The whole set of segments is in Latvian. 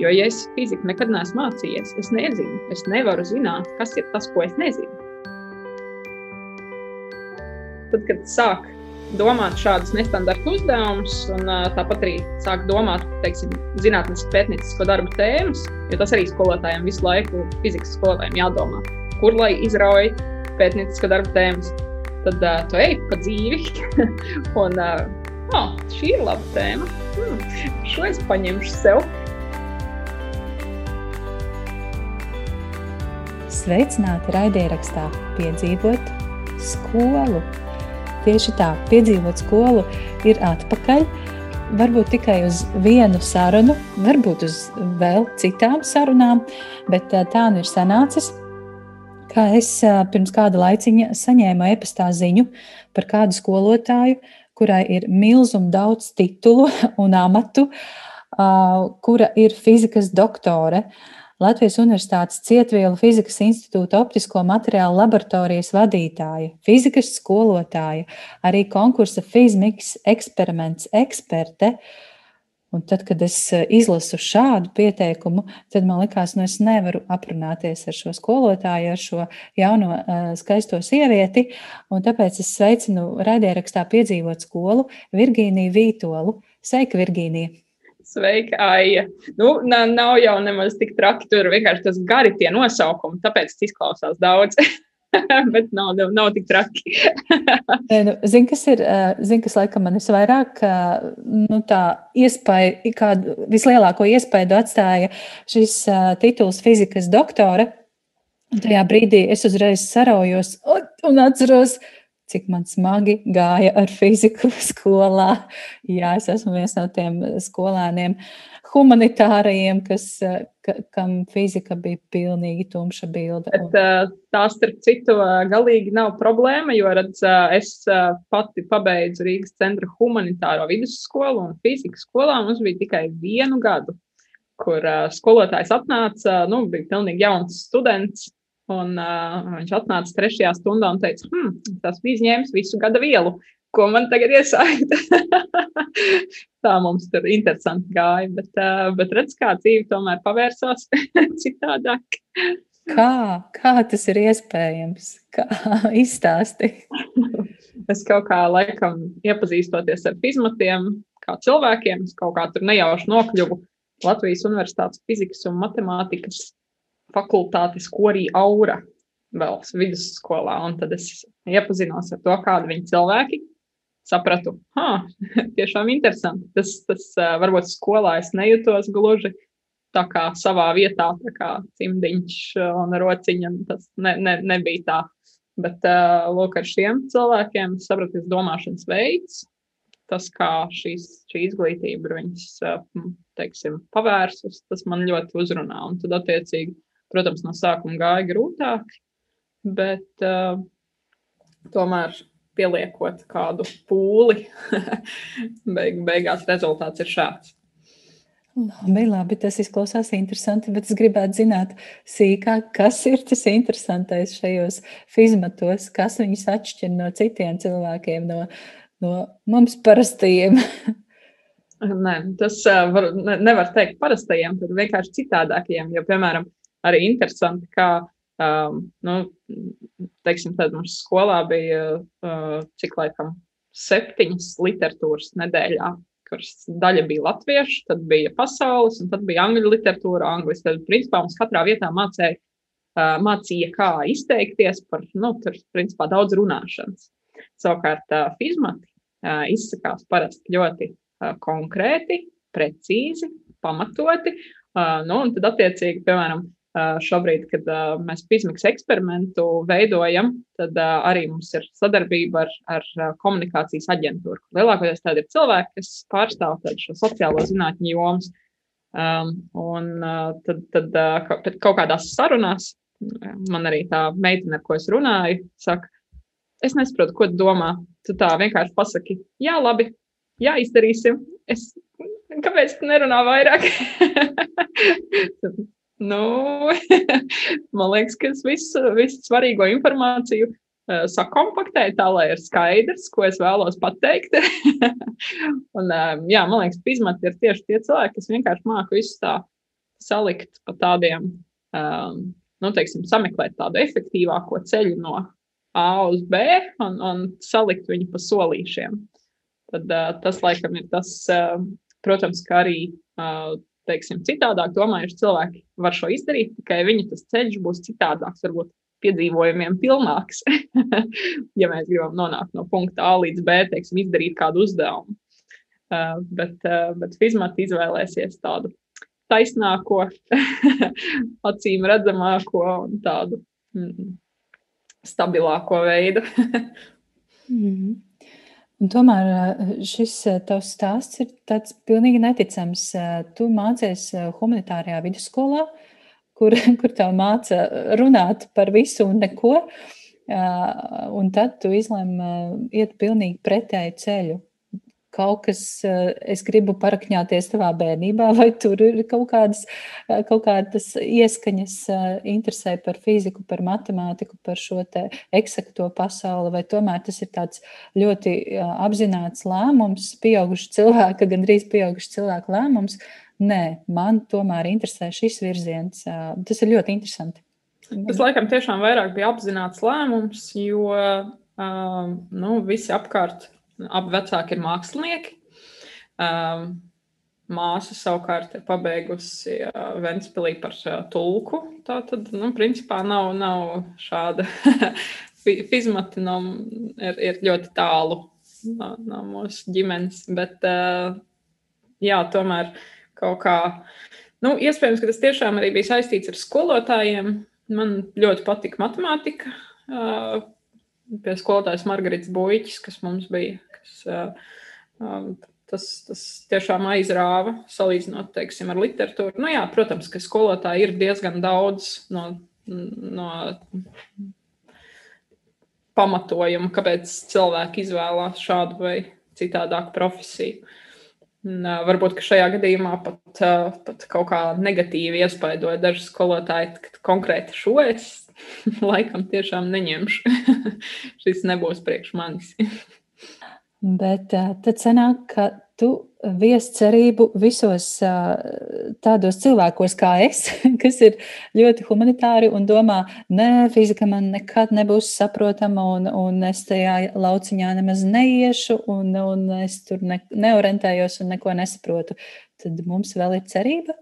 Jo, ja es fiziku nekad neesmu mācījies, es nezinu, es nevaru zināt, kas ir tas, ko es nezinu. Tad, kad sāk domāt šādus nestandarta uzdevumus, un tāpat arī sāk domāt, teiksim, zinātnīs pētniecisko darbu tēmas, jo tas arī skolotājiem visu laiku, fizikas skolotājiem jādomā, kur lai izrauj pētniecisko darbu tēmas. Tad uh, tu ej pa dzīvi, un uh, oh, šī ir laba tēma. Hmm, šo es paņemšu sev. Sveicināti raidierakstā Piedzīvot skolu. Tieši tā, piedzīvot skolu ir atpakaļ. Varbūt tikai uz vienu sarunu, varbūt uz vēl citām sarunām, bet tā nu ir sanācis. Kā es pirms kāda laiciņa saņēmu e-pastā ziņu par kādu skolotāju, kurai ir milzīgi daudz titulu un amatu, kura ir fizikas doktore. Latvijas Universitātes Cietvielu fizikas institūta optisko materiālu laboratorijas vadītāja, fizikas skolotāja, arī konkursa Fizmiks eksperiments eksperte. Un tad, kad es izlasu šādu pieteikumu, tad man likās, ka nu es nevaru aprunāties ar šo skolotāju, ar šo jauno skaisto sievieti. Tāpēc es sveicinu raidierakstā piedzīvot skolu Virgīniju Vītolu. Sveika, Virgīnija! Sveika, Aija. Nu, nav jau nemaz tik traki. Tur vienkārši tas gari tie nosaukumi, tāpēc tas izklausās daudz. Bet nav, nav, nav tik traki. nu, Zini, kas ir, zin, kas laikam man visvairāk nu, tā iespēja, kādu vislielāko iespēju atstāja šis tituls fizikas doktore. Un tajā brīdī es uzreiz saraujos un atceros, ka cik man smagi gāja ar fiziku skolā. Jā, es esmu viens no tiem skolēniem, humanitārajiem, kas, ka, kam fizika bija pilnīgi tumša bilde. Bet, tā, starp citu, galīgi nav problēma, jo redz, es pati pabeidzu Rīgas centra humanitāro vidusskolu un fizikas skolā mums bija tikai vienu gadu, kur skolotājs atnāca, nu, bija pilnīgi jauns students, Un uh, viņš atnāca trešajā stundā un teica, hm, tas bija izņēmis visu gada vielu, ko man tagad iesākt. Tā mums tur interesanti gāja, bet, uh, bet redz, kā dzīve tomēr pavērsās citādāk. Kā, kā tas ir iespējams? Kā izstāsti? es kaut kā laikam iepazīstoties ar fizmatiem, kā cilvēkiem, es kaut kā tur nejauši nokļuvu Latvijas Universitātes fizikas un matemātikas fakultātes korī aura vēl vidusskolā. Un tad es iepazinos ar to, kādi viņi cilvēki. Sapratu, ka tiešām interesanti. Tas, tas varbūt skolā es nejūtos gluži tā kā savā vietā, tā kā cimdiņš un rociņa. Tas ne, ne, nebija tā. Bet lūk, ar šiem cilvēkiem sapratu, ka domāšanas veids, tas, kā šīs, šī izglītība ir viņas, teiksim, pavērsus, tas man ļoti uzrunā. Un tad, attiecīgi, Protams, no sākuma gāja grūtāk, bet uh, tomēr pieliekot kādu pūli, beig, beigās rezultāts ir šāds. Labi, labi, tas izklausās interesanti, bet es gribētu zināt sīkāk, kas ir tas interesantais šajos fizmatos, kas viņus atšķir no citiem cilvēkiem, no, no mums parastajiem. Nē, tas uh, var, ne, nevar teikt parastajiem, tad vienkārši citādākiem, jo, piemēram, arī interesanti, kā, um, nu, teiksim, mums skolā bija, uh, cik laikam, septiņas literatūras nedēļā, kuras daļa bija latviešu, tad bija pasaules, un tad bija angļu literatūra, angļuiski. Tad, principā, mums katrā vietā mācīja, uh, mācīja kā izteikties par, nu, tur, principā, daudz runāšanas. Savukārt, uh, fizmati uh, izsakās parasti ļoti uh, konkrēti, precīzi, pamatoti, uh, nu, un tad, attiecīgi, piemēram, Šobrīd, kad mēs pizmiks eksperimentu veidojam, tad arī mums ir sadarbība ar, ar komunikācijas aģentūru. Lielākoties tādi ir cilvēki, kas pārstāv šo sociālo zinātņu jomas. Um, un tad, tad kaut kādās sarunās man arī tā meitene, ar ko es runāju, saka, es nesaprotu, ko tu domā. Tu tā vienkārši pasaki, jā, labi, jā, izdarīsim. Es, kāpēc tu nerunā vairāk? Nu, man liekas, ka es visu, visu svarīgo informāciju uh, sakompaktēju tā, lai ir skaidrs, ko es vēlos pateikt. un, uh, jā, man liekas, pizmati ir tieši tie cilvēki, kas vienkārši māca visu tā salikt pa tādiem, um, nu, teiksim, sameklēt tādu efektīvāko ceļu no A uz B un, un salikt viņu pa solīšiem. Tad uh, tas, laikam, ir tas, uh, protams, ka arī, uh, teiksim, citādāk domājuši cilvēki var šo izdarīt, tikai viņu tas ceļš būs citādāks, varbūt piedzīvojumiem pilnāks, ja mēs gribam nonākt no punkta A līdz B, teiksim, izdarīt kādu uzdevumu. Uh, bet, uh, bet Fizmata izvēlēsies tādu taisnāko, acīm redzamāko un tādu mm, stabilāko veidu. mm. Un tomēr eh, šis eh, tavs stāsts ir tāds pilnīgi neticams. Eh, tu mācies humanitārajā vidusskolā, kur, kur tev māca runāt par visu un neko, un tad tu izlēmi iet pilnīgi pretēju ceļu kaut kas, eh, es gribu parakņāties tavā bērnībā, vai tur ir kaut kādas, eh, kaut kādas ieskaņas, eh, interesē par fiziku, par matemātiku, par šo te eksakto pasauli, vai tomēr tas ir tāds ļoti apzināts lēmums, pieauguši cilvēka, gandrīz pieauguši cilvēka lēmums. Nē, man tomēr interesē šis virziens. Tas ir ļoti interesanti. Tas laikam tiešām vairāk bija apzināts lēmums, jo um, nu, visi apkārt abi vecāki ir mākslinieki. Um, Māsa savukārt ir pabeigusi uh, Ventspīlī par uh, tulku. Tā tad, nu, principā nav, nav šāda fizmati, nav, ir, ir ļoti tālu no, no mūsu ģimenes. Bet, uh, jā, tomēr kaut kā, nu, iespējams, ka tas tiešām arī bija saistīts ar skolotājiem. Man ļoti patika matemātika. Uh, pie skolotājas Margaritas Buļķis, kas mums bija kas um, tas, tas tiešām aizrāva, salīdzinot teiksim, ar literatūru. Nu, jā, protams, ka skolotāji ir diezgan daudz no, no pamatojumu, kāpēc cilvēki izvēlās šādu vai citādāku profesiju. Un, varbūt šajā gadījumā pat, pat kaut kā negatīvi iespaidoja daži skolotāji, ka konkrēti šo es laikam tiešām neņemšu. Šis nebūs priekš manis. Bet tad sanāk, ka tu vies cerību visos tādos cilvēkos kā es, kas ir ļoti humanitāri un domā, nē, fizika man nekad nebūs saprotama, un, un es tajā lauciņā nemaz neiešu, un, un es tur ne, neorientējos un neko nesaprotu. Tad mums vēl ir cerība?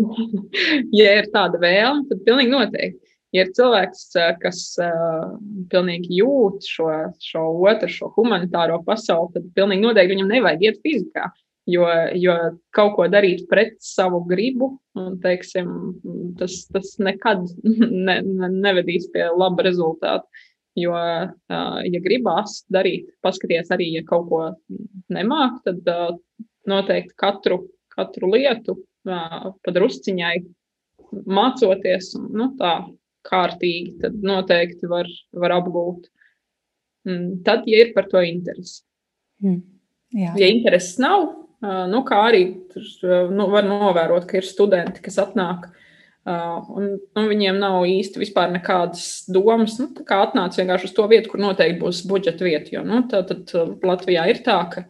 ja ir tāda vēlme, tad pilnīgi noteikti ja ir cilvēks, kas uh, pilnīgi jūt šo, šo otru, šo humanitāro pasauli, tad pilnīgi noteikti viņam nevajag iet fizikā. Jo, jo kaut ko darīt pret savu gribu, un, teiksim, tas, tas nekad ne, ne, nevedīs pie laba rezultāta. Jo, uh, ja gribās darīt, paskaties arī, ja kaut ko nemāk, tad uh, noteikti katru, katru lietu uh, padrusciņai mācoties, nu, tā kārtīgi, tad noteikti var, var apgūt. Mm, tad, ja ir par to interesi. Mm, jā. ja intereses nav, nu, kā arī tur nu, var novērot, ka ir studenti, kas atnāk. Un, un viņiem nav īsti vispār nekādas domas. Nu, tā kā atnāca vienkārši uz to vietu, kur noteikti būs budžeta vieta. Jo nu, tā, tad Latvijā ir tā, ka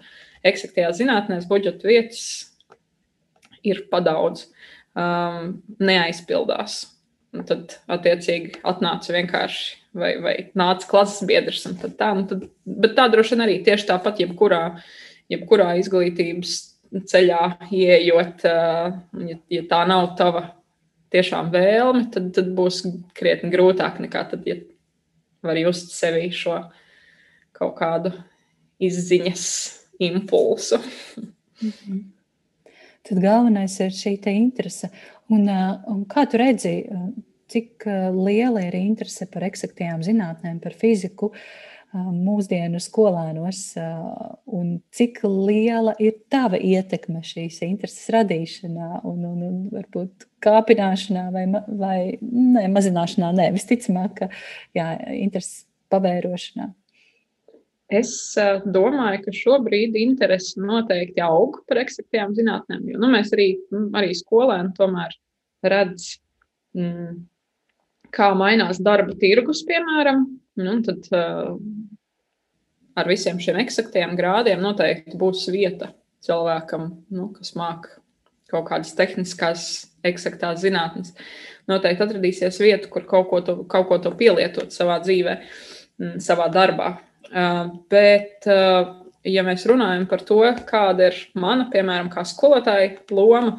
eksaktajā zinātnē budžeta vietas ir padaudz, um, neaizpildās. Un tad, attiecīgi, atnāca vienkārši, vai, vai nāca klases biedrs. Tā, nu tad, bet tā droši vien arī tieši tāpat, jebkurā, jebkurā izglītības ceļā ieejot, ja, ja tā nav tava tiešām vēlme, tad, tad būs krietni grūtāk nekā tad, ja var just sevi šo kaut kādu izziņas impulsu. Mm -hmm. Tad galvenais ir šī interese. Un, un kā tu redzi, cik liela ir interese par eksaktajām zinātnēm, par fiziku mūsdienu skolēnos, un cik liela ir tava ietekme šīs intereses radīšanā un, un, un varbūt kāpināšanā vai, vai ne, mazināšanā? Nē, visticamāk, ka jā, intereses pavērošanā. Es domāju, ka šobrīd interese noteikti aug par eksaktajām zinātnēm. Jo, nu, mēs arī, nu, arī skolēni tomēr redz, mm, kā mainās darba tirgus, piemēram. Nu, tad uh, ar visiem šiem eksaktajiem grādiem noteikti būs vieta cilvēkam, nu, kas māca kaut kādas tehniskās, eksaktās zinātnes. Noteikti atradīsies vieta, kur kaut ko to, kaut ko to pielietot savā dzīvē, mm, savā darbā. Bet, ja mēs runājam par to, kāda ir mana, piemēram, kā skolotāja loma,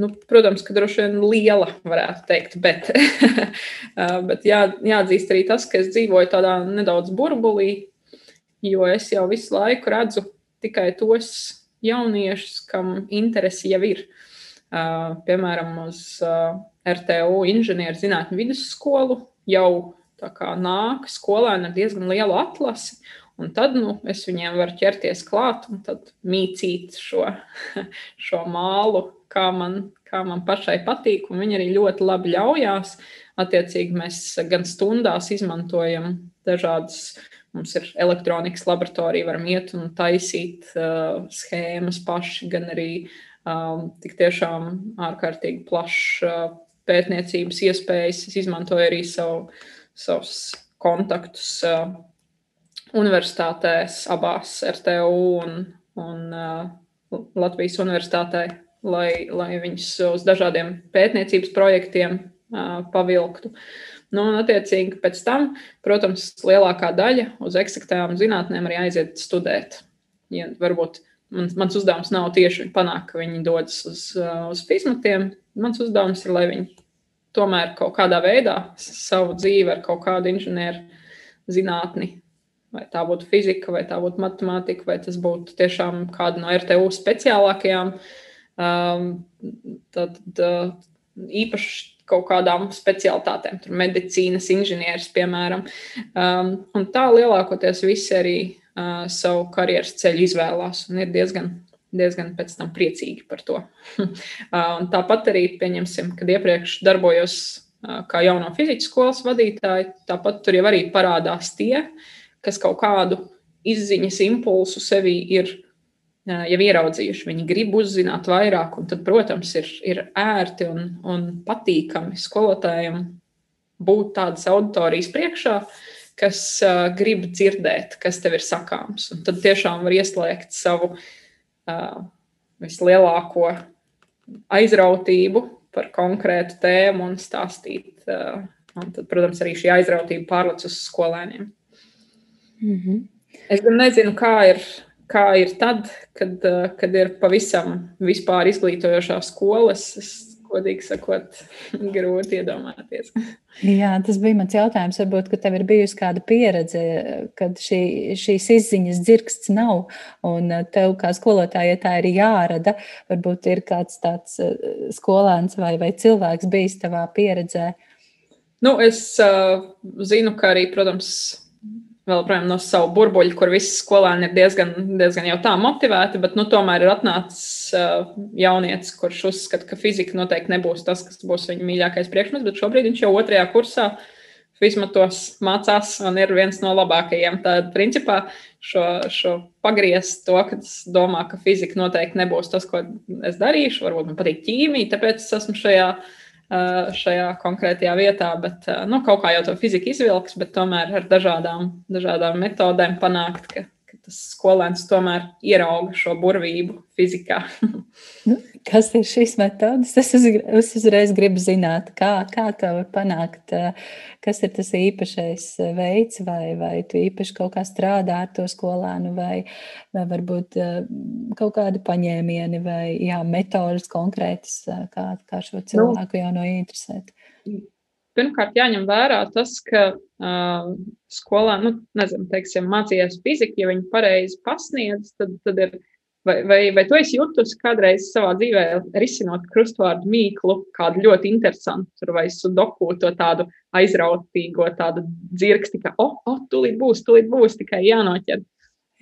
nu, protams, ka droši vien liela, varētu teikt, bet, bet jā, jāatzīst arī tas, ka es dzīvoju tādā nedaudz burbulī, jo es jau visu laiku redzu tikai tos jauniešus, kam interesi jau ir. Piemēram, uz RTU inženierzinātņu vidusskolu jau tā kā nāk skolēni ar diezgan lielu atlasi. Un tad nu, es viņiem varu ķerties klāt un mīcīt šo, šo mālu, kā man, kā man pašai patīk. Viņi arī ļoti labi ļaujās. Attiecīgi, mēs gan stundās izmantojam dažādas Mums ir elektronikas laboratorija, varam iet un taisīt uh, schēmas paši, gan arī um, tik tiešām ārkārtīgi plašs uh, pētniecības iespējas. Es izmantoju arī savu, savus kontaktus uh, universitātēs, abās RTU un, un uh, Latvijas universitātē, lai, lai viņus uz dažādiem pētniecības projektiem uh, pavilktu. Nu, un, attiecīgi, pēc tam, protams, lielākā daļa uz eksaktām zinātnēm arī aiziet studēt. Ja, varbūt mans, mans uzdevums nav tieši panākt, ka viņi dodas uz, uz fizmatiem. Mans uzdevums ir, lai viņi tomēr kaut kādā veidā savu dzīvi ar kaut kādu inženieru zinātni, vai tā būtu fizika, vai tā būtu matemātika, vai tas būtu tiešām kāda no RTU speciālākajām. Um, tad, tad īpaši kaut kādām specialitātēm, tur medicīnas inženieris, piemēram. Um, un tā lielākoties visi arī uh, savu karjeras ceļu izvēlās un ir diezgan, diezgan pēc tam priecīgi par to. uh, tāpat arī pieņemsim, kad iepriekš darbojos uh, kā jauno fizikas skolas vadītāji, tāpat tur jau arī parādās tie, kas kaut kādu izziņas impulsu sevī ir jau ieraudzījuši, viņi grib uzzināt vairāk, un tad, protams, ir, ir ērti un, un patīkami skolotājiem būt tādas auditorijas priekšā, kas uh, grib dzirdēt, kas tev ir sakāms. Un tad tiešām var ieslēgt savu uh, vislielāko aizrautību par konkrētu tēmu un stāstīt. Un tad, protams, arī šī aizrautība pārlec uz skolēniem. Mm -hmm. Es gan nezinu, kā ir kā ir tad, kad, kad ir pavisam vispār izglītojošās skolas. Es, godīgi sakot, grūti iedomāties. Jā, tas bija mans jautājums. Varbūt, ka tev ir bijusi kāda pieredze, kad šī, šīs izziņas dzirksts nav, un tev kā skolotājai tā ir jārada. Varbūt ir kāds tāds eh, skolēns vai, vai cilvēks bijis tavā pieredzē. Nu, es uh, zinu, ka arī, protams, vēl projām no savu burbuļu, kur visi skolēni ir diezgan, diezgan jau tā motivēti, bet nu, tomēr ir atnācis uh, jaunietis, kurš uzskata, ka fizika noteikti nebūs tas, kas būs viņa mīļākais priekšmets, bet šobrīd viņš jau otrajā kursā fizmatos mācās un ir viens no labākajiem. Tad, principā, šo, šo pagriezt to, ka es domāju, ka fizika noteikti nebūs tas, ko es darīšu, varbūt man patīk ķīmija, tāpēc es esmu šajā šajā konkrētajā vietā, bet nu, kaut kā jau to fizika izvilks, bet tomēr ar dažādām, dažādām metodēm panākt, ka, ka tas skolēns tomēr ierauga šo burvību fizikā. Nu, kas ir šīs metodas? Es, uz, es uzreiz gribu zināt, kā, kā to var panākt, kas ir tas īpašais veids, vai, vai tu īpaši kaut kā strādā ar to skolēnu, vai, vai varbūt kaut kādi paņēmieni, vai jā, metodas konkrētas, kā, kā šo nu. cilvēku jau no interesēt. Pirmkārt, jāņem vērā tas, ka uh, skolā, nu, nezinu, teiksim, mācījās fiziku, ja viņi pareizi pasniedz, tad, tad ir Vai, vai, vai tu esi jutusi kādreiz savā dzīvē, risinot krustvārdu mīklu, kādu ļoti interesantu, vai sudoku to tādu aizrautīgo, tādu dzirksti, ka, oh, oh, tūlīt būs, tūlīt būs, tikai jānoķer.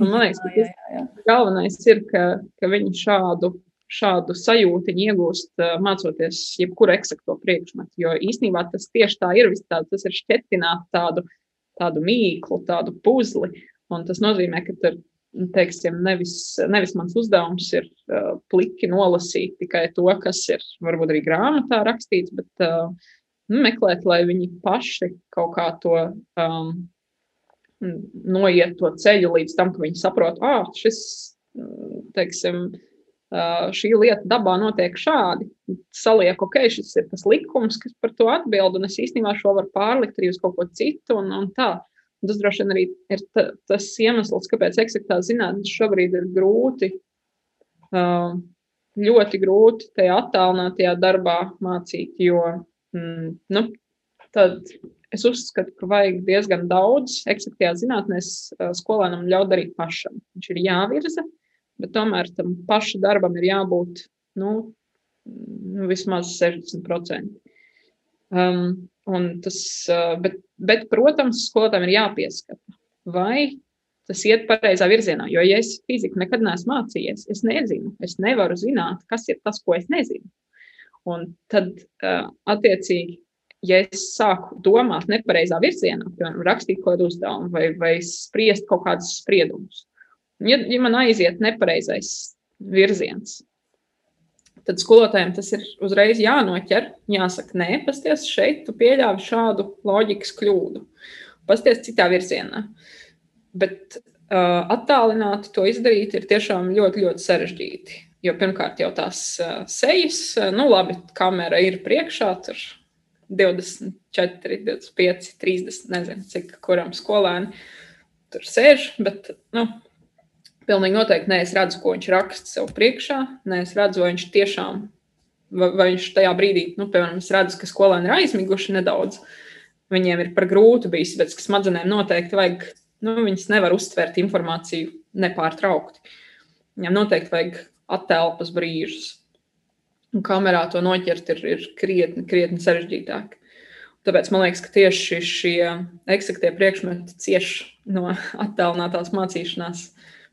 Un man liekas, ka tas galvenais ir, ka, ka viņi šādu, šādu sajūtu iegūst mācoties jebkuru eksakto priekšmetu. Jo īstenībā tas tieši tā ir, tā, tas ir šķetināt tādu, tādu mīklu, tādu puzli. Un tas nozīmē, ka tur teiksim, nevis, nevis mans uzdevums ir uh, pliki nolasīt tikai to, kas ir varbūt arī grāmatā rakstīts, bet uh, nu, meklēt, lai viņi paši kaut kā to um, noiet to ceļu līdz tam, ka viņi saprot, ah, šis, teiksim, šī lieta dabā notiek šādi. Saliek, ok, šis ir tas likums, kas par to atbild, un es īstenībā šo varu pārlikt arī uz kaut ko citu. Un, un tā. Tas droši vien arī ir ta, tas iemesls, kāpēc eksaktā zinātnē šobrīd ir grūti, ļoti grūti tajā attālinātajā darbā mācīt, jo mm, nu, tad es uzskatu, ka vajag diezgan daudz eksaktajā zinātnē skolēnam ļaut darīt pašam. Viņš ir jāvirza, bet tomēr tam paša darbam ir jābūt nu, nu, vismaz 60%. Um, tas, uh, bet, bet, protams, skolotājiem ir jāpieskata, vai tas iet pareizā virzienā. Jo, ja es fiziku nekad neesmu mācījies, es nezinu, es nevaru zināt, kas ir tas, ko es nezinu. Un tad, uh, attiecīgi, ja es sāku domāt nepareizā virzienā, piemēram, rakstīt kaut kādu uzdevumu vai, vai spriest kaut kādus spriedumus, Ja, ja man aiziet nepareizais virziens, tad skolotājiem tas ir uzreiz jānoķer. Jāsaka, nē, pasties šeit, tu pieļāvi šādu loģikas kļūdu. Pasties citā virzienā. Bet uh, attālināti to izdarīt ir tiešām ļoti, ļoti sarežģīti. Jo pirmkārt, jau tās uh, sejas, uh, nu labi, kamera ir priekšā, tur 24, 25, 30, nezinu, cik kuram skolēni tur sēž, bet, nu, Pilnīgi noteikti nē, es redzu, ko viņš raksta sev priekšā. Nē, es redzu, vai viņš tiešām, vai, vai viņš tajā brīdī, nu, piemēram, es redzu, ka skolēni ir aizmiguši nedaudz. Viņiem ir par grūti bijis, bet smadzenēm noteikti vajag, nu, viņas nevar uztvert informāciju nepārtraukti. Viņam noteikti vajag attēlpas brīžus. Un kamerā to noķert ir, ir krietni, krietni sarežģītāk. Tāpēc man liekas, ka tieši šie eksaktie priekšmeti cieš no attēlinātās mācīšanās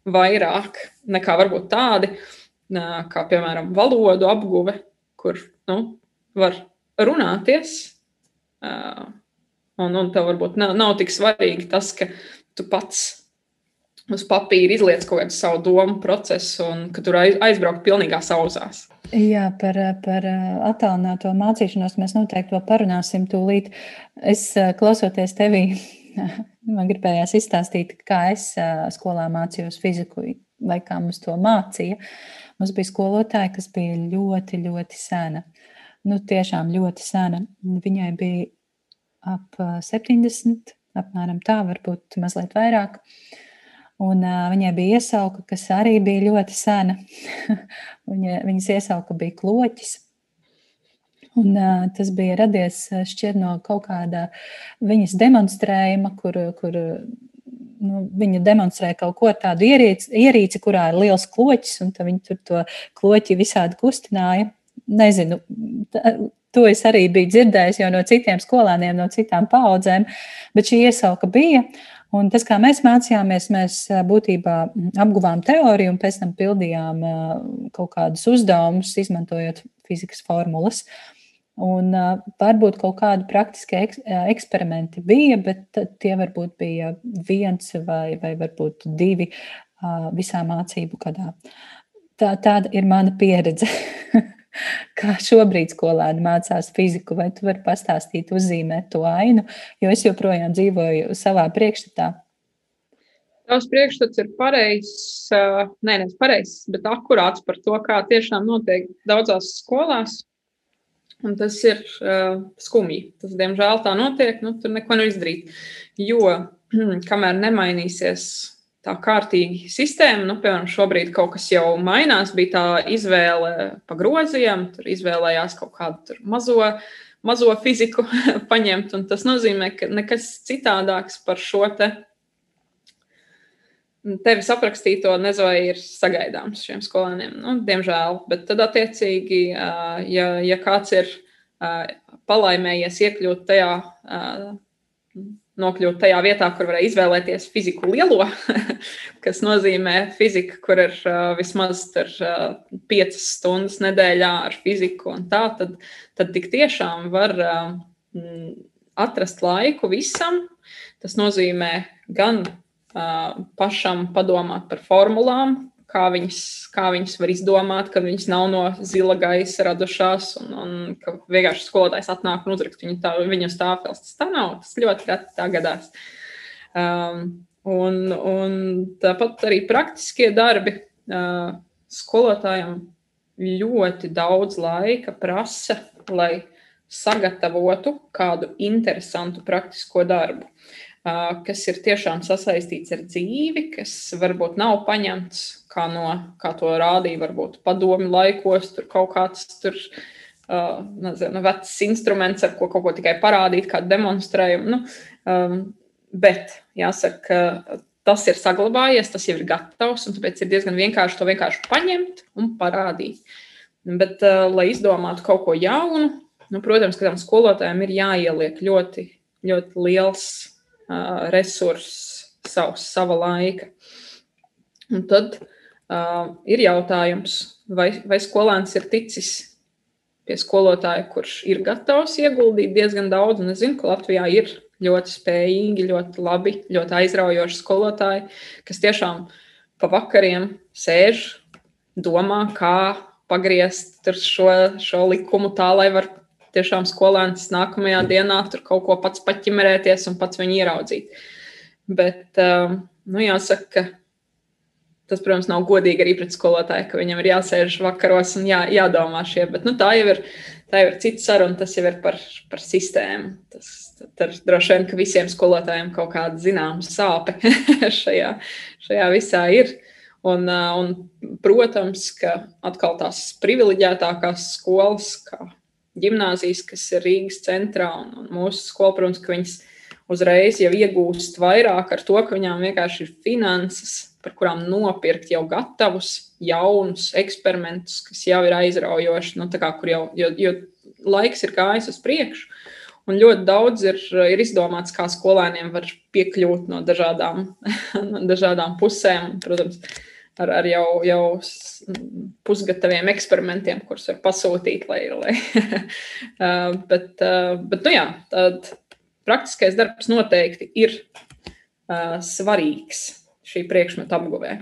vairāk nekā varbūt tādi, kā piemēram valodu apguve, kur nu, var runāties. Un, un tev varbūt nav, nav tik svarīgi tas, ka tu pats uz papīra izliec kaut kādu savu domu procesu un ka tur aizbraukt pilnīgā sauzās. Jā, par, par attālināto mācīšanos mēs noteikti vēl parunāsim tūlīt. Es klausoties tevī, Man gribējās izstāstīt, kā es skolā mācījos fiziku, vai kā mums to mācīja. Mums bija skolotāja, kas bija ļoti, ļoti sena. Nu, tiešām ļoti sena. Viņai bija ap 70, apmēram tā, varbūt mazliet vairāk. Un uh, viņai bija iesauka, kas arī bija ļoti sena. Viņa, viņas iesauka bija kloķis. Un, uh, tas bija radies šķiet no kaut kāda viņas demonstrējuma, kur, kur nu, viņa demonstrē kaut ko tādu ierīci, ierīci, kurā ir liels kloķis, un viņi tur to kloķi visādi kustināja. Nezinu, tā, to es arī biju dzirdējis jau no citiem skolēniem, no citām paudzēm, bet šī iesauka bija. Un tas, kā mēs mācījāmies, mēs būtībā apguvām teoriju un pēc tam pildījām kaut kādus uzdevumus, izmantojot fizikas formulas. Uh, Un uh, varbūt kaut kādi praktiski eks, eksperimenti bija, bet tie varbūt bija viens vai, vai varbūt divi uh, visā mācību gadā. Tā, tāda ir mana pieredze. Kā šobrīd skolēni mācās fiziku, vai tu vari pastāstīt, uzzīmēt to ainu, jo es joprojām dzīvoju savā priekšstatā. Tavs priekšstats ir pareizs, nevis pareizs, bet akurāts par to, kā tiešām notiek daudzās skolās. Un tas ir uh, skumji. Tas, diemžēl, tā notiek. Nu, tur neko nevar izdarīt. Jo kamēr nemainīsies tā kārtīgi sistēma, nu, piemēram, šobrīd kaut kas jau mainās, bija tā izvēle pa groziem, tur izvēlējās kaut kādu mazo, mazo fiziku paņemt. Tas nozīmē, ka nekas citādāks par šo te tevis aprakstīto nezinu, vai ir sagaidāms šiem skolēniem. Nu, diemžēl, bet tad, attiecīgi, ja, ja kāds ir palaimējies iekļūt tajā, nokļūt tajā vietā, kur varēja izvēlēties fiziku lielo, kas nozīmē fiziku, kur ir vismaz tur, piecas stundas nedēļā ar fiziku un tā, tad, tad tik tiešām var atrast laiku visam. Tas nozīmē gan pašam padomāt par formulām, kā viņas, kā viņas var izdomāt, ka viņas nav no zila gaisa radušās, un, un ka vienkārši skolotājs atnāk un uzrakst viņu tā, viņu stāvfels. Tas tā nav, tas ļoti reti tā gadās. Um, un, un tāpat arī praktiskie darbi uh, skolotājiem ļoti daudz laika prasa, lai sagatavotu kādu interesantu praktisko darbu, kas ir tiešām sasaistīts ar dzīvi, kas varbūt nav paņemts kā, no, kā to rādīja varbūt padomi laikos, tur kaut kāds tur. Uh, nezinu, vecs instruments, ar ko kaut ko tikai parādīt, kā demonstrējumu. Nu, um, bet jāsaka, tas ir saglabājies, tas jau ir gatavs, un tāpēc ir diezgan vienkārši to vienkārši paņemt un parādīt. Bet, uh, lai izdomātu kaut ko jaunu, nu, protams, ka tam skolotājiem ir jāieliek ļoti, ļoti liels resurss, savs, sava laika. Un tad uh, ir jautājums, vai, vai skolēns ir ticis pie skolotāja, kurš ir gatavs ieguldīt diezgan daudz, un es zinu, ka Latvijā ir ļoti spējīgi, ļoti labi, ļoti aizraujoši skolotāji, kas tiešām pa vakariem sēž, domā, kā pagriezt šo, šo likumu tā, lai var tiešām skolēns nākamajā dienā tur kaut ko pats paķimerēties un pats viņu ieraudzīt. Bet, um, nu, jāsaka, ka tas, protams, nav godīgi arī pret skolotāju, ka viņam ir jāsēž vakaros un jā, jādomā šie, bet nu, tā jau ir, tā jau ir cits saruna, tas jau ir par, par sistēmu. Tas, tad droši vien, ka visiem skolotājiem kaut kāda zināma sāpe šajā, šajā visā ir. Un, uh, un, protams, ka atkal tās privileģētākās skolas, kā gimnāzijas, kas ir Rīgas centrā, un, un mūsu skola, protams, ka viņas uzreiz jau iegūst vairāk ar to, ka viņām vienkārši ir finanses, par kurām nopirkt jau gatavus, jaunus eksperimentus, kas jau ir aizraujoši, nu, kā, kur jau jo, jo laiks ir gājis uz priekšu. Un ļoti daudz ir, ir izdomāts, kā skolēniem var piekļūt no dažādām, no dažādām pusēm. Protams, ar, ar jau, jau pusgataviem eksperimentiem, kurus var pasūtīt. Lai, lai bet, bet, nu jā, tad praktiskais darbs noteikti ir svarīgs šī priekšmeta apguvē,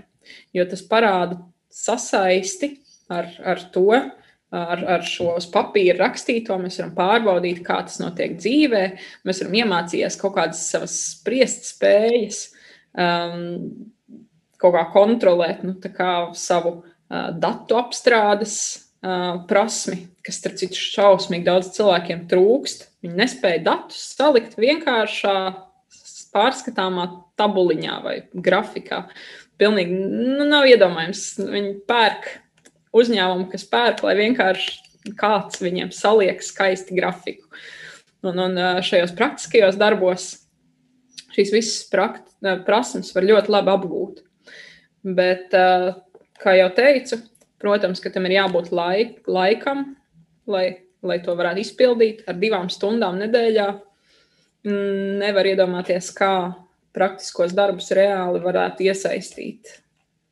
jo tas parāda sasaisti ar, ar to, ar, ar šo uz papīra rakstīto, mēs varam pārbaudīt, kā tas notiek dzīvē. Mēs varam iemācīties kaut kādas savas spriest spējas, um, kaut kā kontrolēt nu, kā savu uh, datu apstrādes uh, prasmi, kas, starp citu, šausmīgi daudz cilvēkiem trūkst. Viņi nespēja datus salikt vienkāršā, pārskatāmā tabuliņā vai grafikā. Pilnīgi nu, nav iedomājams. Viņi pērk uzņēmumu, kas pērk, lai vienkārši kāds viņiem saliek skaisti grafiku. Un, un šajos praktiskajos darbos šīs visas prakt, prasmes var ļoti labi apgūt. Bet, eh, kā jau teicu, protams, ka tam ir jābūt laik, laikam, lai, lai to varētu izpildīt ar divām stundām nedēļā. Mm, nevar iedomāties, kā praktiskos darbus reāli varētu iesaistīt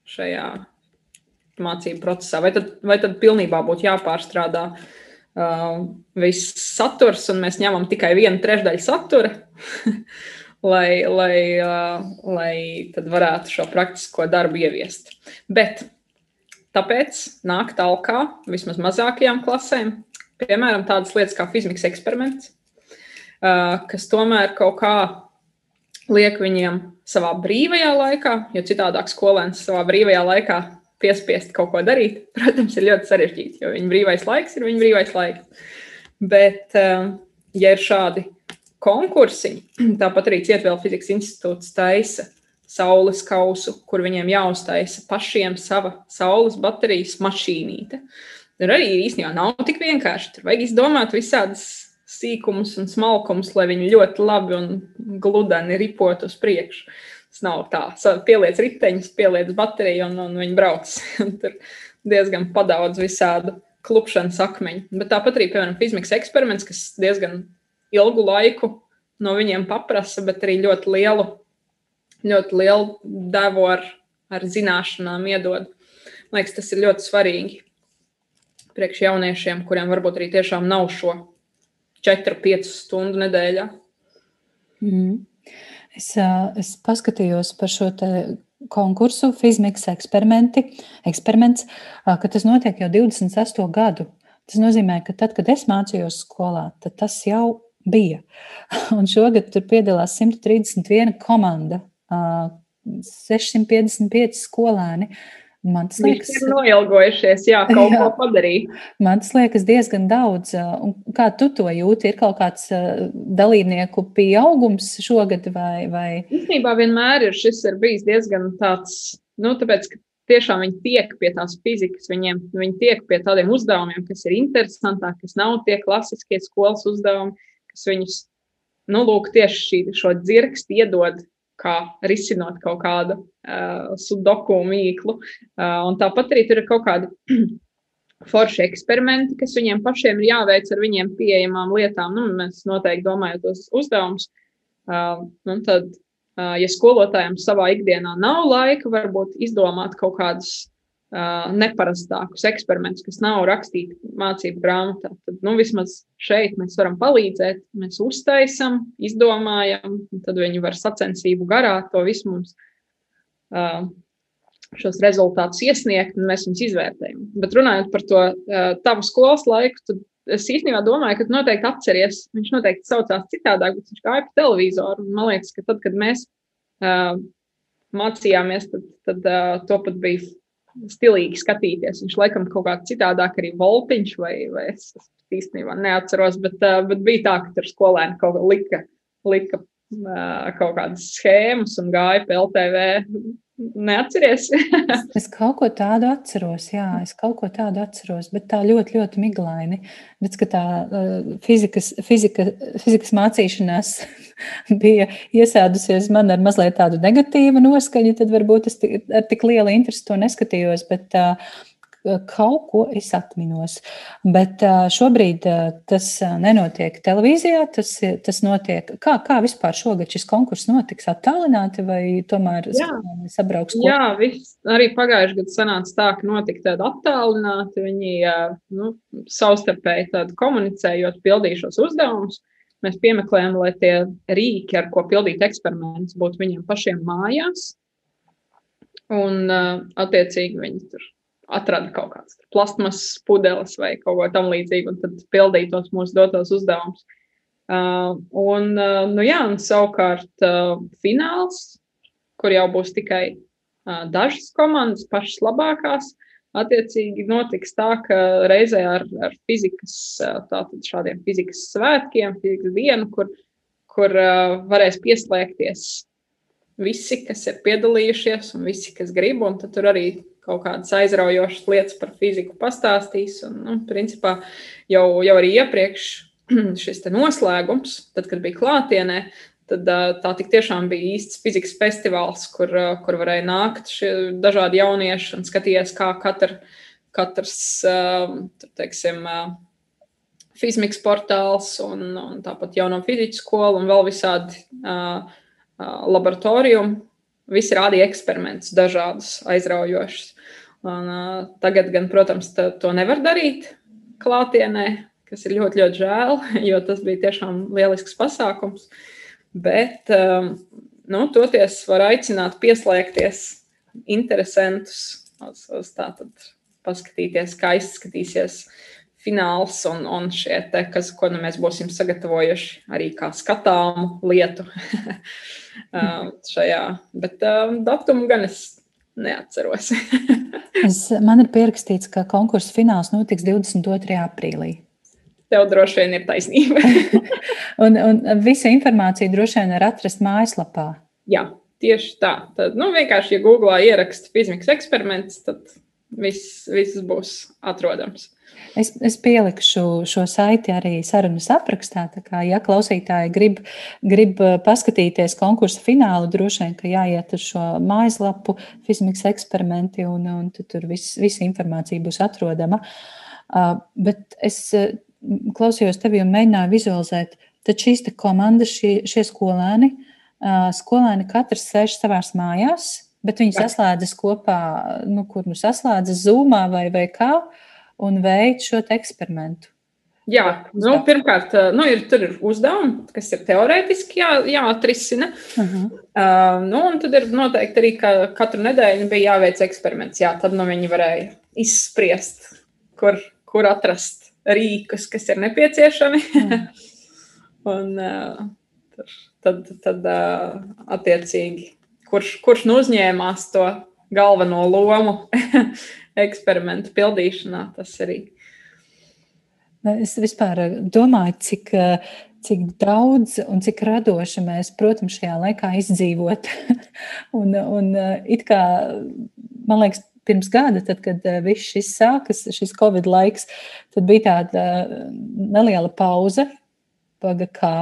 šajā mācību procesā. Vai tad, vai tad pilnībā būtu jāpārstrādā uh, viss saturs, un mēs ņemam tikai vienu trešdaļu satura? lai, lai, lai varētu šo praktisko darbu ieviest. Bet tāpēc nāk tālāk, vismaz mazākajām klasēm, piemēram, tādas lietas kā fizikas eksperiments, kas tomēr kaut kā liek viņiem savā brīvajā laikā, jo citādāk skolēns savā brīvajā laikā piespiest kaut ko darīt, protams, ir ļoti sarežģīti, jo viņa brīvais laiks ir viņa brīvais laiks. Bet, ja ir šādi konkursiņi. Tāpat arī Cietvēl fizikas institūts taisa saules kausu, kur viņiem jāuztaisa pašiem sava saules baterijas mašīnīte. Tur arī īstenībā nav tik vienkārši. Tur vajag izdomāt visādas sīkumus un smalkumus, lai viņi ļoti labi un gludani ripot uz priekšu. Tas nav tā. Pieliec riteņus, pieliec bateriju un, un viņi brauc. Tur diezgan padaudz visādu klupšanas akmeņu. Bet tāpat arī, piemēram, fizikas eksperiments, kas diezgan ilgu laiku no viņiem paprasa, bet arī ļoti lielu, ļoti lielu devu ar, ar zināšanām iedod. Man liekas, tas ir ļoti svarīgi priekš jauniešiem, kuriem varbūt arī tiešām nav šo 4-5 stundu nedēļā. Mm. Es, es paskatījos par šo konkursu, Fizmiks eksperiments, ka tas notiek jau 28 gadu. Tas nozīmē, ka tad, kad es mācījos skolā, tas jau bija. Un šogad tur piedalās 131 komanda, 655 skolēni. Man tas liekas, ir noilgojušies, jā, kaut jā, ko padarīt. Man tas liekas diezgan daudz. Un kā tu to jūti? Ir kaut kāds dalībnieku pieaugums šogad vai? vai... Īstenībā vienmēr ir šis ir bijis diezgan tāds, nu, tāpēc, ka tiešām viņi tiek pie tās fizikas, viņiem, viņi tiek pie tādiem uzdevumiem, kas ir interesantāki, kas nav tie klasiskie skolas uzdevumi, kas viņus, nu, lūk, tieši šī, šo dzirksti iedod kā risinot kaut kādu uh, sudoku mīklu. Uh, un tāpat arī tur ir kaut kādi forši eksperimenti, kas viņiem pašiem ir jāveic ar viņiem pieejamām lietām. Nu, mēs noteikti domājam tos uzdevumus. Uh, nu, tad, uh, ja skolotājiem savā ikdienā nav laika, varbūt izdomāt kaut kādus neparastākus eksperimentus, kas nav rakstīti mācību grāmatā, tad nu, vismaz šeit mēs varam palīdzēt. Mēs uztaisām, izdomājam, tad viņi var sacensību garā to visu mums. Uh, šos rezultātus iesniegt, un mēs viņus izvērtējam. Bet runājot par to tavu skolas laiku, tad es īstenībā domāju, ka tu noteikti atceries. Viņš noteikti saucās citādāk, bet viņš gāja pa televizoru. Man liekas, ka tad, kad mēs uh, mācījāmies, tad, tad uh, to pat bija stilīgi skatīties. Viņš laikam kaut kā citādāk arī voltiņš, vai, vai es, es īstenībā neatceros, bet, uh, bet bija tā, ka tur skolēni kaut kā lika, lika uh, kaut kādas schēmas un gāja pie LTV Neatceries? es kaut ko tādu atceros, jā, es kaut ko tādu atceros, bet tā ļoti, ļoti miglaini. Bet, tā fizikas, fizika, fizikas mācīšanās bija iesēdusies man ar mazliet tādu negatīvu noskaņu, tad varbūt es ar tik lielu interesi to neskatījos. Bet, uh, kaut ko es atminos. Bet šobrīd tas nenotiek televīzijā, tas, tas notiek. Kā, kā vispār šogad šis konkurss notiks? Attālināti vai tomēr sabrauks? Kopā? Jā, viss, arī pagājušajā gadā sanāca tā, ka notika tāda attālināti. Viņi nu, savstarpēji komunicējot, pildīja šos uzdevumus. Mēs piemeklējām, lai tie rīki, ar ko pildīt eksperimentus, būtu viņiem pašiem mājās. Un, attiecīgi, viņi tur atrada kaut kādas plasmas pudeles vai kaut ko tamlīdzīgu, un tad pildīja tos mūsu dotos uzdevumus. Uh, un, uh, nu jā, un savukārt uh, fināls, kur jau būs tikai uh, dažas komandas, pašas labākās, attiecīgi notiks tā, ka reizē ar, ar fizikas, uh, tātad šādiem fizikas svētkiem, fizikas dienu, kur, kur uh, varēs pieslēgties visi, kas ir piedalījušies un visi, kas grib, un tad tur arī kaut kādas aizraujošas lietas par fiziku pastāstīs. Un, nu, principā jau, jau arī iepriekš šis noslēgums, tad, kad bija klātienē, tad tā tiešām bija īsts fizikas festivāls, kur, kur varēja nākt šie dažādi jaunieši un skatīties, kā katra, katrs, teiksim, Fizmiks portāls un, un tāpat jauno fizikas skolu un vēl visādi laboratoriju. Visi rādīja eksperimentus, dažādus aizraujošus. Un, uh, tagad, gan, protams, to nevar darīt klātienē, kas ir ļoti, ļoti žēl, jo tas bija tiešām lielisks pasākums. Bet, um, nu, toties var aicināt pieslēgties interesantus uz, uz tātad paskatīties, kā izskatīsies fināls un, un šie te, kas, ko nu mēs būsim sagatavojuši arī kā skatāmu lietu šajā. Bet um, datumu gan es neatceros. es, man ir pierakstīts, ka konkursa fināls notiks 22. aprīlī. Tev droši vien ir taisnība. un, un visa informācija droši vien ir atrast mājaslapā. Jā, tieši tā. Tad, nu, vienkārši, ja Google ieraksta fizikas eksperiments, tad viss, viss būs atrodams. Es, es pielikšu šo saiti arī sarunas aprakstā. Kā, ja klausītāji grib, grib uh, paskatīties konkursu finālu, droši vien, ka jāiet uz šo mājaslapu, fizmikas eksperimenti, un, un tur viss, visa informācija būs atrodama. Uh, bet es uh, klausījos tevi un mēģināju vizualizēt, tad šīs komandas, šie, šie skolēni, skolēni katrs sēž savās mājās, bet viņi saslēdzas kopā, nu, kur nu saslēdzas zūmā vai, vai kā. Uh, un veikt šo eksperimentu. Jā, nu, pirmkārt, nu, ir, tur ir uzdevumi, kas ir teorētiski jā, jāatrisina. Uh -huh. uh, nu, un tad ir noteikti arī, ka katru nedēļu bija jāveic eksperiments. Jā, tad nu, viņi varēja izspriest, kur, kur atrast rīkus, kas ir nepieciešami. Uh -huh. un, uh, tad, tad uh, attiecīgi, kurš, kurš nu uzņēmās to galveno lomu eksperimentu pildīšanā. Tas arī. Es vispār domāju, cik, cik daudz un cik radoši mēs, protams, šajā laikā izdzīvot. un, un it kā, man liekas, pirms gada, tad, kad viss šis sākas, šis Covid laiks, tad bija tāda neliela pauze. Paga kā?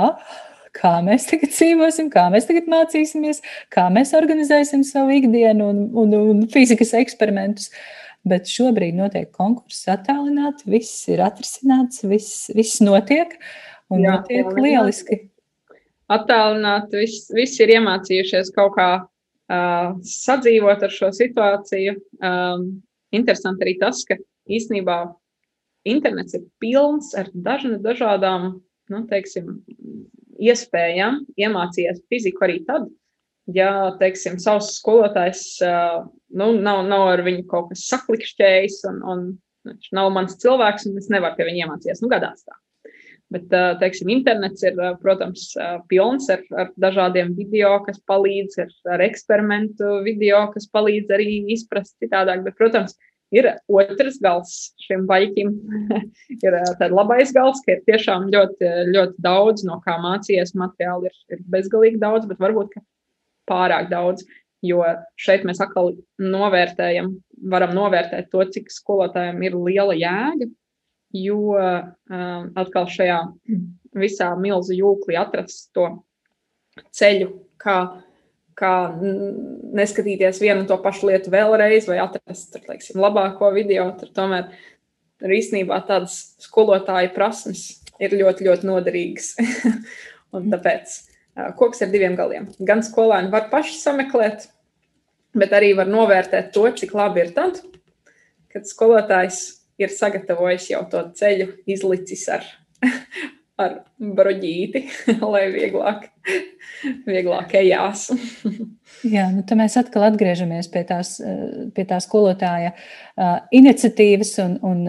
kā mēs tagad dzīvosim, kā mēs tagad mācīsimies, kā mēs organizēsim savu ikdienu un, un, un fizikas eksperimentus. Bet šobrīd notiek konkurss attālināti, viss ir atrisināts, viss, viss notiek un Jā, notiek lieliski. Attālināti, viss, viss ir iemācījušies kaut kā uh, sadzīvot ar šo situāciju. Um, interesanti arī tas, ka īstenībā internets ir pilns ar dažna, dažādām, nu, teiksim, iespējām iemācījies fiziku arī tad, ja, teiksim, savs skolotājs nu, nav, nav ar viņu kaut kas saklikšķējis un, un viņš nav mans cilvēks un es nevaru pie viņa iemācīties. Nu, gadās tā. Bet, teiksim, internets ir, protams, pilns ar, ar dažādiem video, kas palīdz, ar, ar eksperimentu video, kas palīdz arī izprast citādāk. Bet, protams, Ir otrs gals šim baļķim, ir tāds labais gals, ka ir tiešām ļoti, ļoti daudz, no kā mācījies. Materiāli ir, ir bezgalīgi daudz, bet varbūt pārāk daudz. Jo šeit mēs atkal novērtējam, varam novērtēt to, cik skolotājiem ir liela jēga. Jo um, atkal šajā visā milzu jūklī atrast to ceļu, kā kā neskatīties vienu un to pašu lietu vēlreiz, vai atrast tur, teiksim, labāko video. Tur tomēr tur īstenībā tādas skolotāja prasmes ir ļoti, ļoti noderīgas. un tāpēc koks ar diviem galiem. Gan skolēni var paši sameklēt, bet arī var novērtēt to, cik labi ir tad, kad skolotājs ir sagatavojis jau to ceļu, izlicis ar ar broģīti, lai vieglāk, vieglāk ejās. Jā, nu tad mēs atkal atgriežamies pie tās, pie tā skolotāja iniciatīvas un, un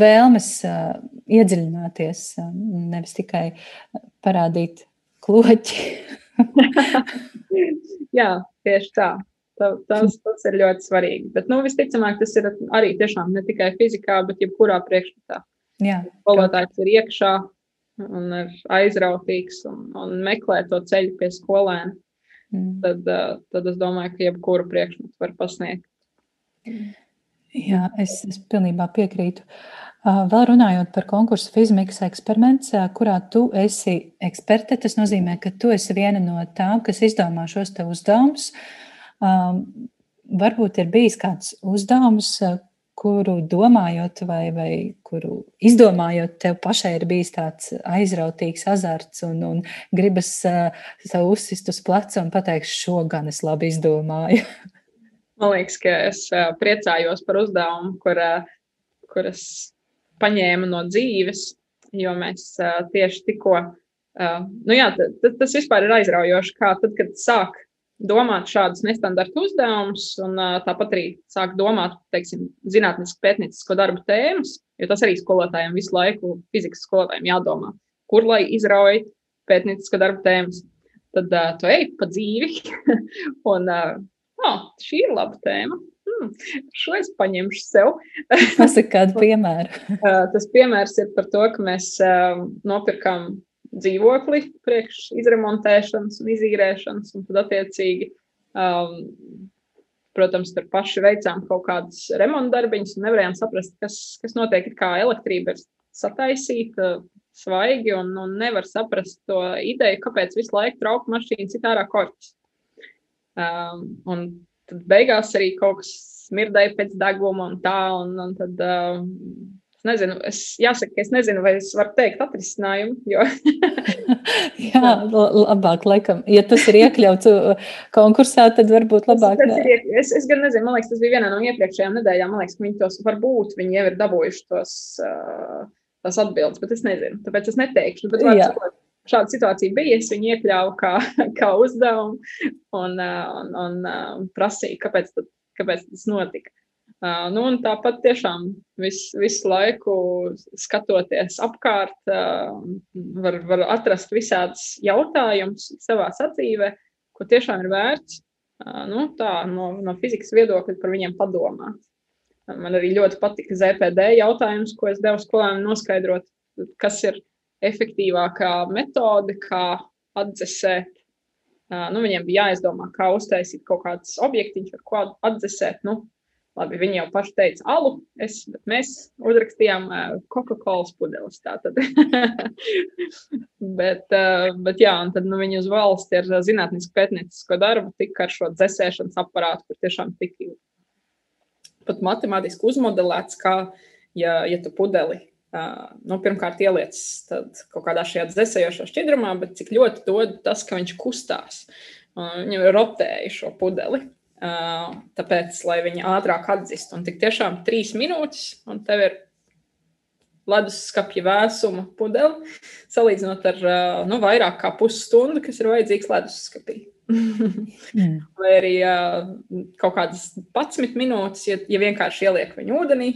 vēlmes iedziļināties, nevis tikai parādīt kloķi. Jā, tieši tā. Tas, tas ir ļoti svarīgi. Bet, nu, visticamāk, tas ir arī tiešām ne tikai fizikā, bet jebkurā priekšmetā. Skolotājs ir iekšā, un ir aizrautīgs un, un meklē to ceļu pie skolēna, mm. tad, tad es domāju, ka jebkuru priekšmetu var pasniegt. Jā, es, es pilnībā piekrītu. Vēl runājot par konkursu fizikas eksperiments, kurā tu esi eksperte, tas nozīmē, ka tu esi viena no tām, kas izdomā šos te uzdevumus. Varbūt ir bijis kāds uzdevums, kuru domājot, vai, vai kuru izdomājot, tev pašai ir bijis tāds aizrautīgs azarts un, un gribas savu uzsist uz pleca un pateikt, šo gan es labi izdomāju. Man liekas, ka es priecājos par uzdevumu, kur, kur es paņēmu no dzīves, jo mēs uh, tieši tikko, uh, nu jā, tas vispār ir aizraujoši, kā tad, kad sāk domāt šādus nestandarta uzdevumus, un tāpat arī sāk domāt, teiksim, zinātnisku pētniecisko darbu tēmas, jo tas arī skolotājiem visu laiku, fizikas skolotājiem jādomā, kur lai izrauj pētniecisko darbu tēmas. Tad uh, tu ej pa dzīvi, un uh, oh, šī ir laba tēma. Hmm, šo es paņemšu sev. Pasaka kādu piemēru. uh, tas piemērs ir par to, ka mēs uh, nopirkām dzīvokli priekš izremontēšanas un izīrēšanas, un tad attiecīgi, um, protams, tur paši veicām kaut kādas remonta darbiņas un nevarējām saprast, kas, kas notiek, kā elektrība ir sataisīta svaigi un, un nevar saprast to ideju, kāpēc visu laiku trauka mašīna citārā korķis. Um, un tad beigās arī kaut kas smirdēja pēc deguma un tā, un, un tad um, Es nezinu, es jāsaka, ka es nezinu, vai es varu teikt atrisinājumu. Jo... Jā, labāk, laikam, ja tas ir iekļauts uh, konkursā, tad varbūt labāk. Tas, tas ir, es, es gan nezinu, man liekas, tas bija vienā no iepriekšējām nedēļām. Man liekas, ka viņi tos varbūt viņi jau ir dabūjuši tos, uh, tās atbildes, bet es nezinu. Tāpēc es neteikšu. Bet, šāda situācija bija. Es viņu iekļāvu kā, kā uzdevumu un, uh, un, un prasīju, kāpēc, tad, kāpēc tas notika. Uh, nu, tāpat tiešām vis, visu laiku skatoties apkārt, uh, var, var atrast visādus jautājumus savā dzīvē, ko tiešām ir vērts nu, tā, no, no fizikas viedokļa par viņiem padomāt. Man arī ļoti patika ZPD jautājums, ko es devu skolēniem noskaidrot, kas ir efektīvākā metode, kā atdzesēt. Nu, viņiem bija jāizdomā, kā uztaisīt kaut kādus objektiņus, ar ko atdzesēt. Nu, Labi, viņi jau paši teica, alu, es, mēs uzrakstījām Coca-Cola pudeles. bet, bet, jā, un tad nu, viņi uz valsti ar zinātnisku pētniecisko darbu tika ar šo dzēsēšanas aparātu, kur tiešām tika pat matemātiski uzmodelēts, kā, ja, ja tu pudeli. Uh, nu, pirmkārt, ieliec kaut kādā šajā dzēsējošā šķidrumā, bet cik ļoti dod tas, ka viņš kustās. Uh, viņam rotēja šo pudeli. Uh, tāpēc, lai viņi ātrāk atzīst, un tik tiešām trīs minūtes, un tev ir leduskapja vēsuma pudele, salīdzinot ar nu, vairāk kā pusstundu, kas ir vajadzīgs leduskapī. mm. Vai arī kaut kādas 11 minūtes, ja, ja vienkārši ieliek viņu ūdenī,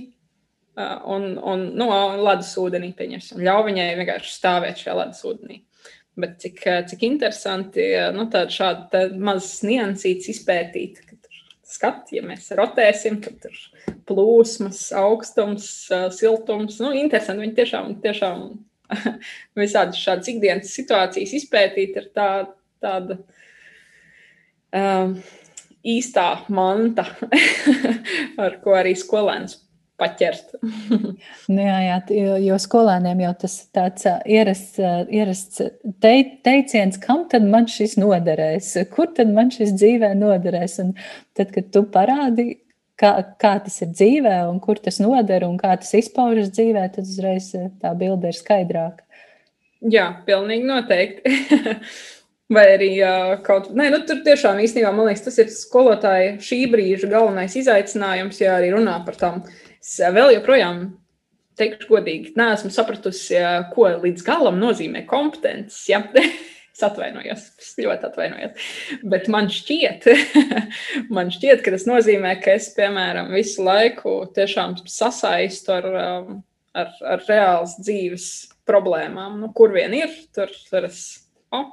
un, un nu, ledus ūdenī pieņemsim, ļauj viņai vienkārši stāvēt šajā ledus ūdenī. Bet cik, cik interesanti, nu, tādu šādu tā mazas niansītas izpētīt, skati, ja mēs rotēsim, tad tur plūsmas, augstums, siltums. Nu, interesanti, viņi tiešām, tiešām visādas šādas ikdienas situācijas izpētīt ir tā, tāda um, īstā manta, ar ko arī skolēns paķert. nu, jā, jā, jo skolēniem jau tas tāds ierasts, ierasts te, teiciens, kam tad man šis noderēs, kur tad man šis dzīvē noderēs. Un tad, kad tu parādi, kā, kā tas ir dzīvē un kur tas noder un kā tas izpaužas dzīvē, tad uzreiz tā bilde ir skaidrāka. Jā, pilnīgi noteikti. Vai arī uh, kaut kā, nu, tur tiešām īstenībā, man liekas, tas ir skolotāja šī brīža galvenais izaicinājums, ja arī runā par tām Es vēl joprojām teikšu godīgi, neesmu sapratusi, ko līdz galam nozīmē kompetences. Ja? Es atvainojos, es ļoti atvainojos. Bet man šķiet, man šķiet, ka tas nozīmē, ka es, piemēram, visu laiku tiešām sasaistu ar, um, ar, ar reāls dzīves problēmām. Nu, kur vien ir, tur, tur es. Oh,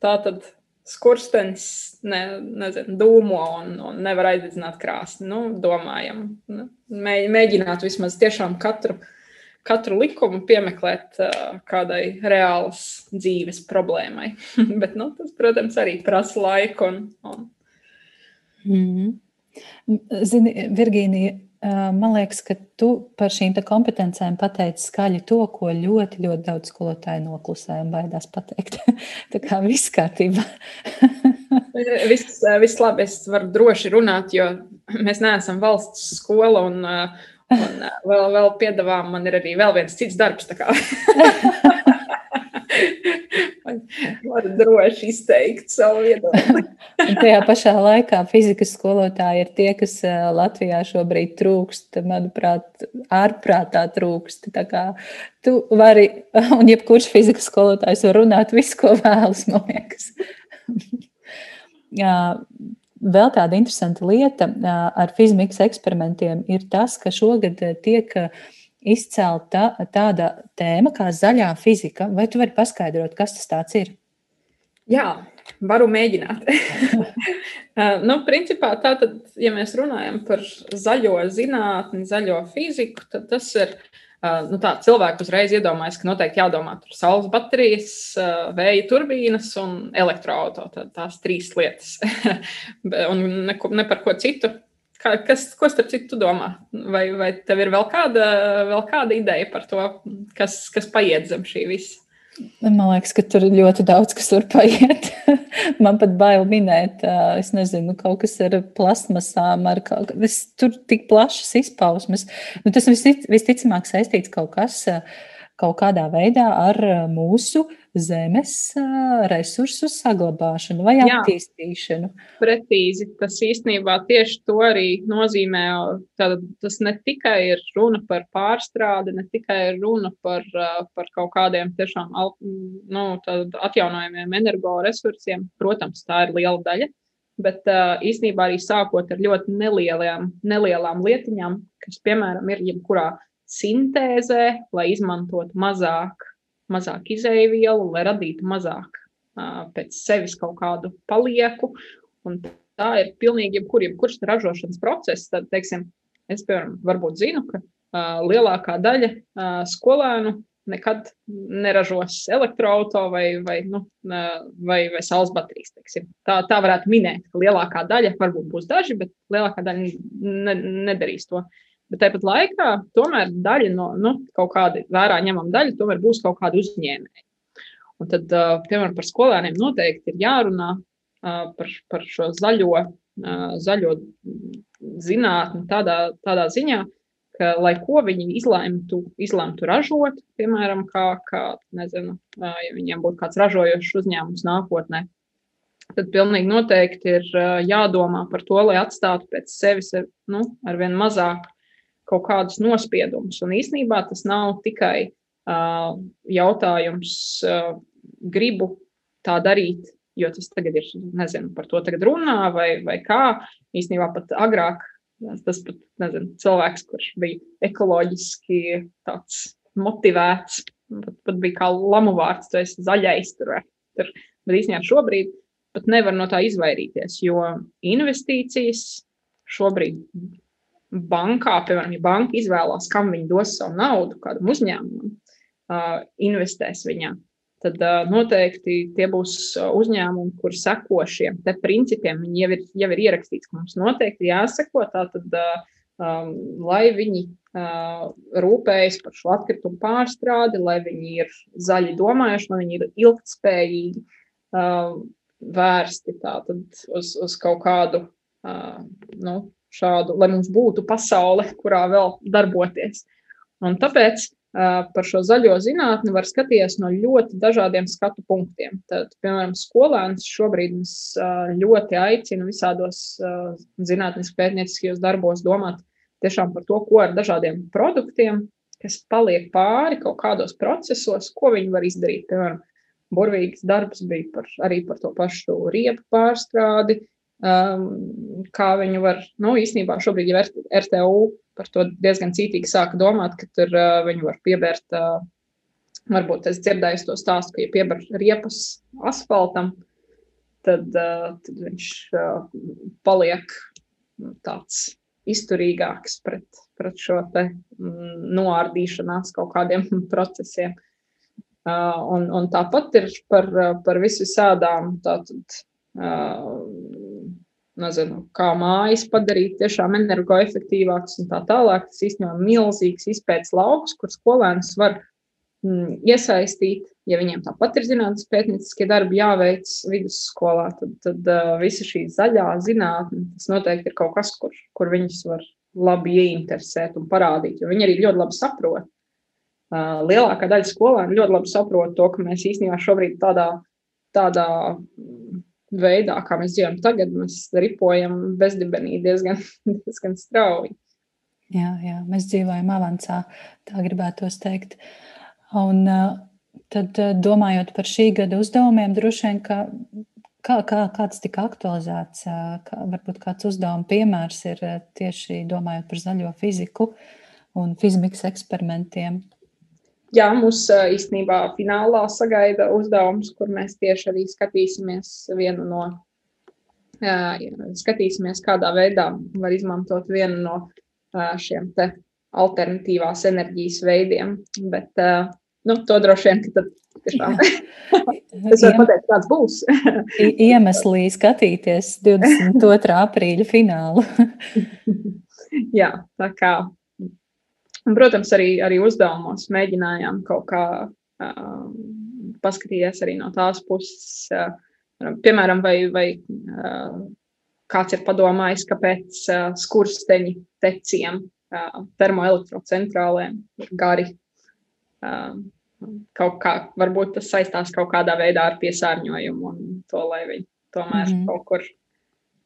tā tad skurstenis ne, nezinu, dūmo un, un nevar aizdedzināt krāsni. Nu, domājam, nu, mēģināt vismaz tiešām katru, katru likumu piemeklēt uh, kādai reālas dzīves problēmai. Bet nu, tas, protams, arī prasa laiku. Un, un... Mm -hmm. Zini, Virgīnija, Man liekas, ka tu par šīm kompetencēm pateici skaļi to, ko ļoti, ļoti daudz skolotāju noklusē un baidās pateikt. Tā kā viss kārtībā. viss, viss labi, es varu droši runāt, jo mēs neesam valsts skola un, un vēl, vēl piedāvām man ir arī vēl viens cits darbs. Varu droši izteikt savu viedokli. tajā pašā laikā fizikas skolotāji ir tie, kas Latvijā šobrīd trūkst, manuprāt, ārprātā trūkst. Tā kā tu vari, un jebkurš fizikas skolotājs var runāt visu, ko vēlas, man liekas. Vēl tāda interesanta lieta ar fizmikas eksperimentiem ir tas, ka šogad tiek izcelta tāda tēma kā zaļā fizika. Vai tu vari paskaidrot, kas tas ir? Jā, varu mēģināt. nu, principā, tātad, ja mēs runājam par zaļo zinātni, zaļo fiziku, tad tas ir. Nu, tā cilvēki uzreiz iedomājas, ka noteikti jādomā par saules baterijas, vēja turbīnas un elektroautorāta. Tās trīs lietas. un ne, ne par ko citu Kā, kas, ko starp citu domā? Vai, vai tev ir vēl kāda, vēl kāda ideja par to, kas, kas paiet zem šī visa? Man liekas, ka tur ir ļoti daudz, kas var paiet. Man pat bail minēt, es nezinu, kaut kas ar plasmasām, ar kaut kas, tur tik plašas izpausmes. Nu, tas visticamāk saistīts kaut kas, kaut kādā veidā ar mūsu uh, zemes resursu saglabāšanu vai attīstīšanu. Jā, precīzi. Tas īstenībā tieši to arī nozīmē. Tātad, tas ne tikai ir runa par pārstrādi, ne tikai ir runa par, par kaut kādiem tiešām nu, atjaunojumiem energoresursiem. Protams, tā ir liela daļa. Bet īstenībā arī sākot ar ļoti nelielām, nelielām lietiņām, kas, piemēram, ir jebkurā sintēzē, lai izmantotu mazāk mazāk izēvielu, lai radītu mazāk uh, pēc sevis kaut kādu palieku. Un tā ir pilnīgi jebkur, jebkurš ražošanas process. Tad, teiksim, es, piemēram, varbūt zinu, ka uh, lielākā daļa uh, skolēnu nekad neražos elektroautorātu vai, vai, nu, vai, vai saules baterijas. Teiksim. Tā, tā varētu minēt, ka lielākā daļa, varbūt būs daži, bet lielākā daļa ne, nedarīs to. Bet tāpat laikā tomēr daļa no nu, kaut kāda vērā ņemama daļa tomēr būs kaut kāda uzņēmēja. Un tad, piemēram, par skolēniem noteikti ir jārunā par, par šo zaļo, zaļo zinātni tādā, tādā ziņā, ka, lai ko viņi izlemtu, izlemtu ražot, piemēram, kā, kā nezinu, ja viņiem būtu kāds ražojošs uzņēmums nākotnē, tad pilnīgi noteikti ir jādomā par to, lai atstātu pēc sevis nu, ar vien mazāk kaut kādus nospiedumus. Un īsnībā tas nav tikai uh, jautājums, uh, gribu tā darīt, jo tas tagad ir, nezinu, par to tagad runā vai, vai kā. Īsnībā pat agrāk Tas pat, nezinu, cilvēks, kurš bija ekoloģiski tāds motivēts, pat, pat bija kā lamu vārds, tu esi zaļais tur. tur. Bet īstenībā šobrīd pat nevar no tā izvairīties, jo investīcijas šobrīd bankā, piemēram, ja banka izvēlās, kam viņi dos savu naudu, kādam uzņēmumam, uh, investēs viņā, tad uh, noteikti tie būs uzņēmumi, kur seko šiem principiem. Viņi jau ir, jau ir ierakstīts, ka mums noteikti jāseko tātad, uh, um, lai viņi uh, rūpējas par šo atkritumu pārstrādi, lai viņi ir zaļi domājuši, lai viņi ir ilgtspējīgi uh, vērsti tātad, uz, uz kaut kādu uh, nu, šādu, lai mums būtu pasaule, kurā vēl darboties. Un tāpēc par šo zaļo zinātni var skatīties no ļoti dažādiem skatu punktiem. Tad, piemēram, skolēns šobrīd ļoti aicinu visādos zinātniskos pētnieciskajos darbos domāt tiešām par to, ko ar dažādiem produktiem, kas paliek pāri kaut kādos procesos, ko viņi var izdarīt. Piemēram, burvīgs darbs bija par, arī par to pašu riepu pārstrādi, um, kā viņu var, nu, īstenībā šobrīd jau RTU par to diezgan cītīgi sāka domāt, ka tur uh, viņi var piebērt, uh, varbūt es dzirdēju to stāstu, ka, ja pieber riepas asfaltam, tad, uh, tad viņš uh, paliek nu, tāds izturīgāks pret, pret šo te mm, noārdīšanās kaut kādiem procesiem. Uh, un, un tāpat ir par, par visu sādām tātad, uh, nezinu, kā mājas padarīt tiešām energoefektīvākas un tā tālāk. Tas īstenībā ir milzīgs izpētes lauks, kur skolēns var mm, iesaistīt. Ja viņiem tāpat ir zinātnīs pētnieciskie darbi jāveic vidusskolā, tad, tad uh, visa šī zaļā zinātne, tas noteikti ir kaut kas, kur, kur viņus var labi ieinteresēt un parādīt, jo viņi arī ļoti labi saprot. Uh, lielākā daļa skolēnu ļoti labi saprot to, ka mēs īstenībā šobrīd tādā, tādā veidā, kā mēs dzīvojam tagad, mēs ripojam bezdibenī diezgan, diezgan strauji. Jā, jā, mēs dzīvojam avansā, tā gribētos teikt. Un tad domājot par šī gada uzdevumiem, droši vien, ka kā, kā, kāds tika aktualizēts, kā, varbūt kāds uzdevuma piemērs ir tieši domājot par zaļo fiziku un fizikas eksperimentiem jā, mums īstenībā finālā sagaida uzdevums, kur mēs tieši arī skatīsimies vienu no, jā, skatīsimies, kādā veidā var izmantot vienu no šiem te alternatīvās enerģijas veidiem. Bet, nu, to droši vien, ka tad tiešām es varu pateikt, kāds būs. Iemeslī skatīties 22. aprīļa finālu. jā, tā kā Un, protams, arī, arī uzdevumos mēģinājām kaut kā uh, paskatīties arī no tās puses, uh, piemēram, vai, vai uh, kāds ir padomājis, kāpēc uh, skursteņi teciem uh, termoelektrocentrālēm ir gari. Uh, kaut kā, varbūt tas saistās kaut kādā veidā ar piesārņojumu un to, lai viņi tomēr mm -hmm. kaut kur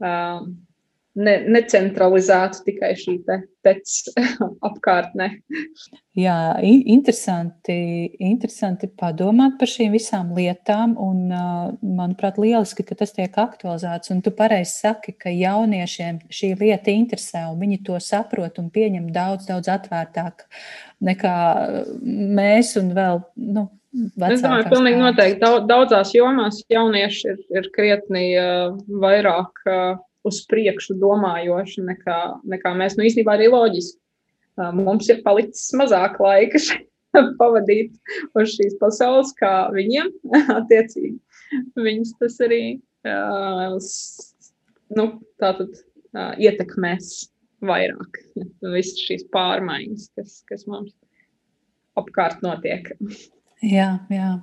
uh, ne, necentralizētu tikai šī te pēc apkārtnē. Jā, interesanti, interesanti padomāt par šīm visām lietām, un manuprāt, lieliski, ka tas tiek aktualizēts. Un tu pareizi saki, ka jauniešiem šī lieta interesē, un viņi to saprot un pieņem daudz, daudz atvērtāk nekā mēs un vēl. Nu, Es domāju, ka pilnīgi noteikti daudzās jomās jaunieši ir, ir krietni uh, vairāk uh, uz priekšu domājoši nekā, nekā mēs. Nu, īstenībā arī loģiski. Mums ir palicis mazāk laika pavadīt uz šīs pasaules, kā viņiem attiecīgi. Viņus tas arī uh, nu, tātad, uh, ietekmēs vairāk. Visas šīs pārmaiņas, kas, kas mums apkārt notiek. Jā, jā.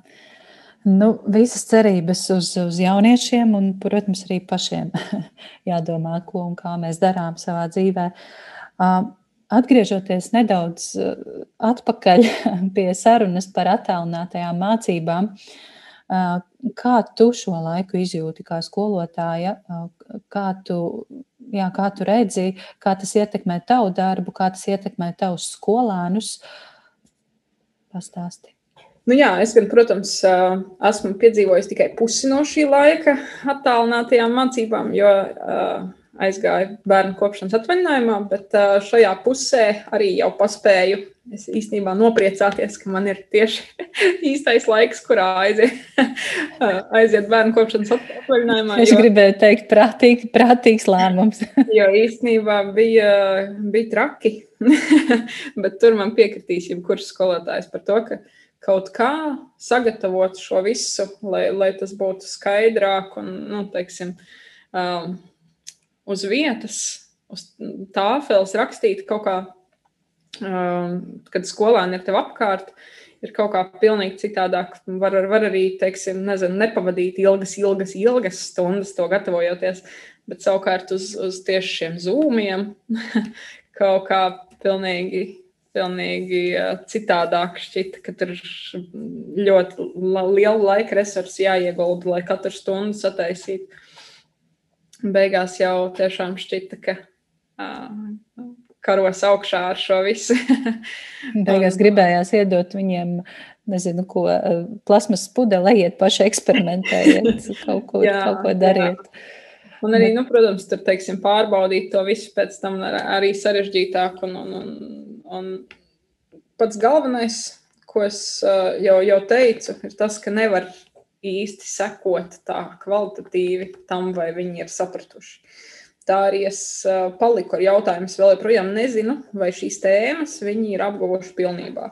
Nu, visas cerības uz, uz jauniešiem, un, protams, arī pašiem jādomā, ko un kā mēs darām savā dzīvē. Atgriežoties nedaudz atpakaļ pie sarunas par attālinātajām mācībām, kā tu šo laiku izjūti kā skolotāja, kā tu, jā, kā tu redzi, kā tas ietekmē tavu darbu, kā tas ietekmē tavus skolēnus? Pastāsti. Nu jā, es, gan, protams, esmu piedzīvojis tikai pusi no šī laika attālinātajām mācībām, jo aizgāju bērnu kopšanas atvaļinājumā, bet šajā pusē arī jau paspēju es īstenībā nopriecāties, ka man ir tieši īstais laiks, kurā aiziet, aiziet bērnu kopšanas atvaļinājumā. Es jo, gribēju teikt, prātīgi, prātīgs lēmums. jo īstenībā bija, bija traki, bet tur man piekritīs jebkurš skolotājs par to, ka kaut kā sagatavot šo visu, lai, lai tas būtu skaidrāk un, nu, teiksim, um, uz vietas, uz tāfeles rakstīt kaut kā, um, kad skolēni ir tev apkārt, ir kaut kā pilnīgi citādāk. Var, var arī, teiksim, nezinu, nepavadīt ilgas, ilgas, ilgas stundas to gatavojoties, bet savukārt uz, uz tieši šiem zūmiem kaut kā pilnīgi pilnīgi citādāk šķita, ka tur ļoti liela laika resursi jāiegulda, lai katru stundu sataisītu. Beigās jau tiešām šķita, ka uh, karos augšā ar šo visu. Beigās gribējās iedot viņiem, nezinu, ko plasmas pudeli, ejiet paši eksperimentējiet, kaut ko, jā, kaut ko dariet. Jā. Un arī, nu, protams, tur, teiksim, pārbaudīt to visu pēc tam arī sarežģītāk un, un, un Un pats galvenais, ko es uh, jau, jau teicu, ir tas, ka nevar īsti sekot tā kvalitatīvi tam, vai viņi ir sapratuši. Tā arī es uh, paliku ar jautājumu. Es vēl joprojām nezinu, vai šīs tēmas viņi ir apguvuši pilnībā.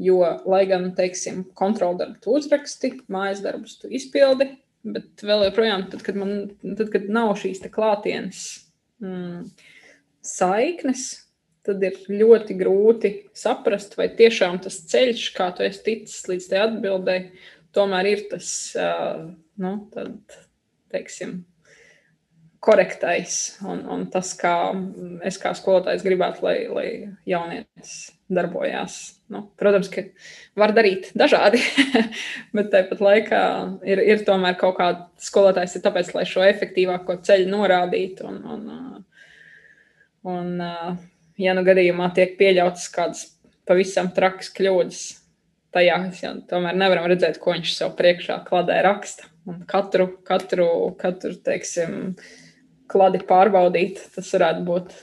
Jo, lai gan, teiksim, kontroldarbu tu uzraksti, mājas darbus tu izpildi, bet vēl joprojām, tad, kad, man, tad, kad nav šīs klātienes mm, saiknes, tad ir ļoti grūti saprast, vai tiešām tas ceļš, kā tu esi ticis līdz tai atbildēji, tomēr ir tas, nu, tad, teiksim, korektais un, un tas, kā es kā skolotājs gribētu, lai, lai jaunietis darbojās. Nu, protams, ka var darīt dažādi, bet tāpat laikā ir, ir tomēr kaut kāda skolotājs ir tāpēc, lai šo efektīvāko ceļu norādītu un, un, un ja nu gadījumā tiek pieļautas kādas pavisam trakas kļūdas, tajā ja, tomēr nevaram redzēt, ko viņš sev priekšā kladē raksta. Un katru, katru, katru teiksim, kladi pārbaudīt, tas varētu būt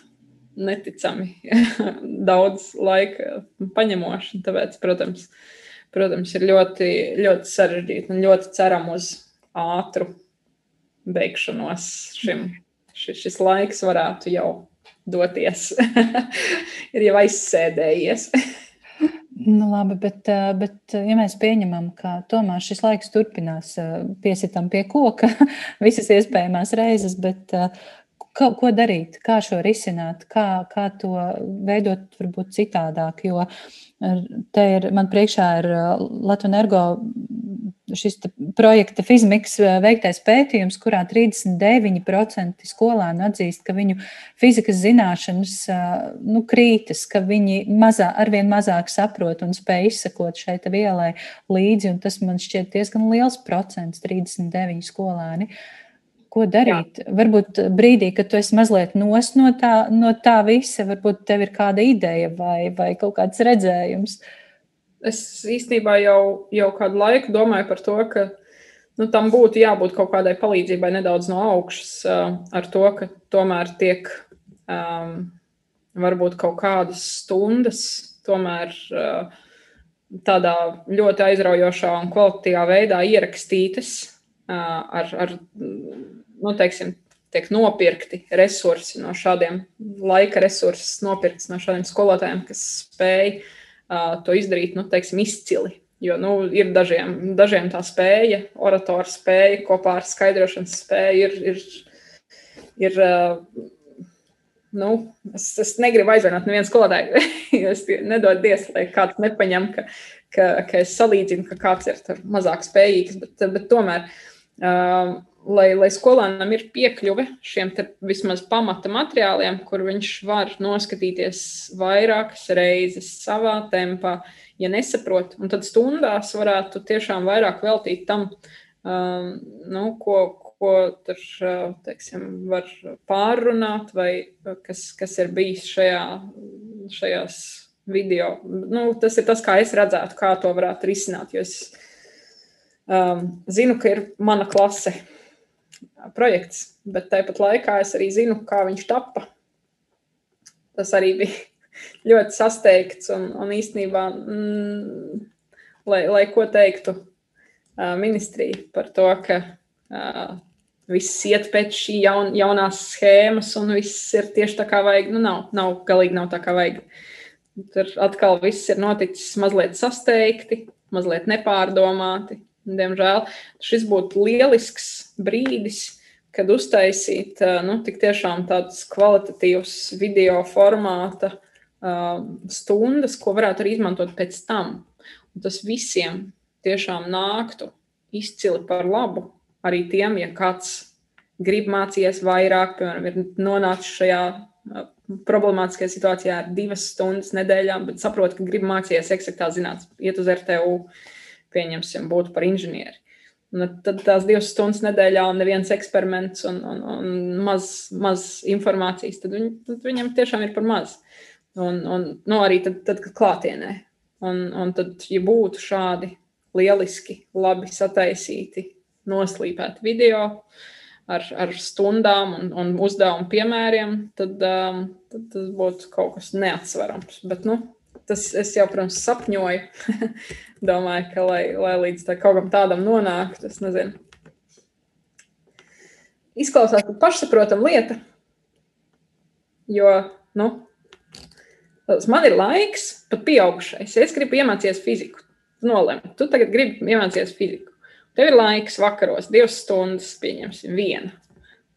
neticami daudz laika paņemoši. Tāpēc, protams, protams ir ļoti, ļoti sarežģīti un ļoti ceram uz ātru beigšanos šim. Šis, šis laiks varētu jau doties. ir jau aizsēdējies. Nu, labi, bet, eh, bet, eh, ja mēs pieņemam, ka tomēr šis laiks turpinās, eh, piesitam pie koka visas iespējamās reizes, bet ko, ko darīt, kā šo risināt, kā, kā to veidot, varbūt citādāk. Jo te ir man priekšā ir Latvijas energo šis projekta Fizmiks eh, veiktais pētījums, kurā 39% skolēnu atzīst, ka viņu fizikas zināšanas eh, nu, krītas, ka viņi mazā, arvien mazāk saprot un spēj izsekot šai vielai līdzi. Tas man šķiet diezgan liels procents, 39 skolēni. Ko darīt? Jā. Varbūt brīdī, kad tu esi mazliet nos no tā, no tā visa, varbūt tev ir kāda ideja vai, vai kaut kāds redzējums. Es īstenībā jau, jau kādu laiku domāju par to, ka nu, tam būtu jābūt kaut kādai palīdzībai nedaudz no augšas, uh, ar to, ka tomēr tiek um, varbūt kaut kādas stundas, tomēr uh, tādā ļoti aizraujošā un kvalitatīvā veidā ierakstītas uh, ar, ar nu, teiksim, tiek nopirkti resursi no šādiem laika resursus, nopirkts no šādiem skolotājiem, kas spēj uh, to izdarīt, nu, teiksim, izcili. Jo nu, ir dažiem, dažiem tā spēja, oratora spēja kopā ar skaidrošanas spēju ir, ir, ir uh, nu, es, es negribu aizvainot nevienu skolotāju, es nedodu dievs, lai kāds nepaņem, ka, ka, ka es salīdzinu, ka kāds ir mazāk spējīgs, bet, bet tomēr. Uh, lai, lai skolēnam ir piekļuve šiem vismaz pamata materiāliem, kur viņš var noskatīties vairākas reizes savā tempā, ja nesaprot, un tad stundās varētu tiešām vairāk veltīt tam, um, nu, ko, ko tur, teiksim, var pārrunāt, vai kas, kas ir bijis šajā, šajās video. Nu, tas ir tas, kā es redzētu, kā to varētu risināt, jo es um, zinu, ka ir mana klase, projekts, bet tāpat laikā es arī zinu, kā viņš tappa. Tas arī bija ļoti sasteigts un, un īstenībā, mm, lai, lai ko teiktu uh, ministrija par to, ka uh, viss iet pēc šī jaun, jaunās schēmas un viss ir tieši tā kā vajag. Nu, nav, nav galīgi nav tā kā vajag. Tur atkal viss ir noticis mazliet sasteigti, mazliet nepārdomāti. Diemžēl šis būtu lielisks brīdis, kad uztaisīt nu, tādus kvalitatīvus video formāta stundas, ko varētu arī izmantot pēc tam. Un tas visiem tiešām nāktu izcili par labu. Arī tiem, ja kāds grib mācīties vairāk, piemēram, ir nonācis šajā problemātiskajā situācijā ar divas stundas nedēļā, bet saprot, ka grib mācīties eksaktā zinātnē, iet uz RTU. Uh, pieņemsim, būtu par inženieri. Un tad tās divas stundas nedēļā un neviens eksperiments un, un, un maz, maz informācijas, tad, viņ, tad viņam tiešām ir par maz. Un, un nu, arī tad, tad, kad klātienē. Un, un tad, ja būtu šādi lieliski, labi sataisīti, noslīpēti video ar, ar stundām un, un uzdevumu piemēriem, tad, um, tad tas būtu kaut kas neatsverams. Bet, nu, tas es jau, protams, sapņoju. Domāju, ka lai, lai līdz tā, kaut kam tādam nonāktu, tas nezinu. Izklausās kā pašsaprotama lieta, jo, nu, man ir laiks, pat pieaugušais. Es gribu iemācīties fiziku, nolēmu, tu tagad gribi iemācīties fiziku. Tev ir laiks vakaros, divas stundas, pieņemsim, viena.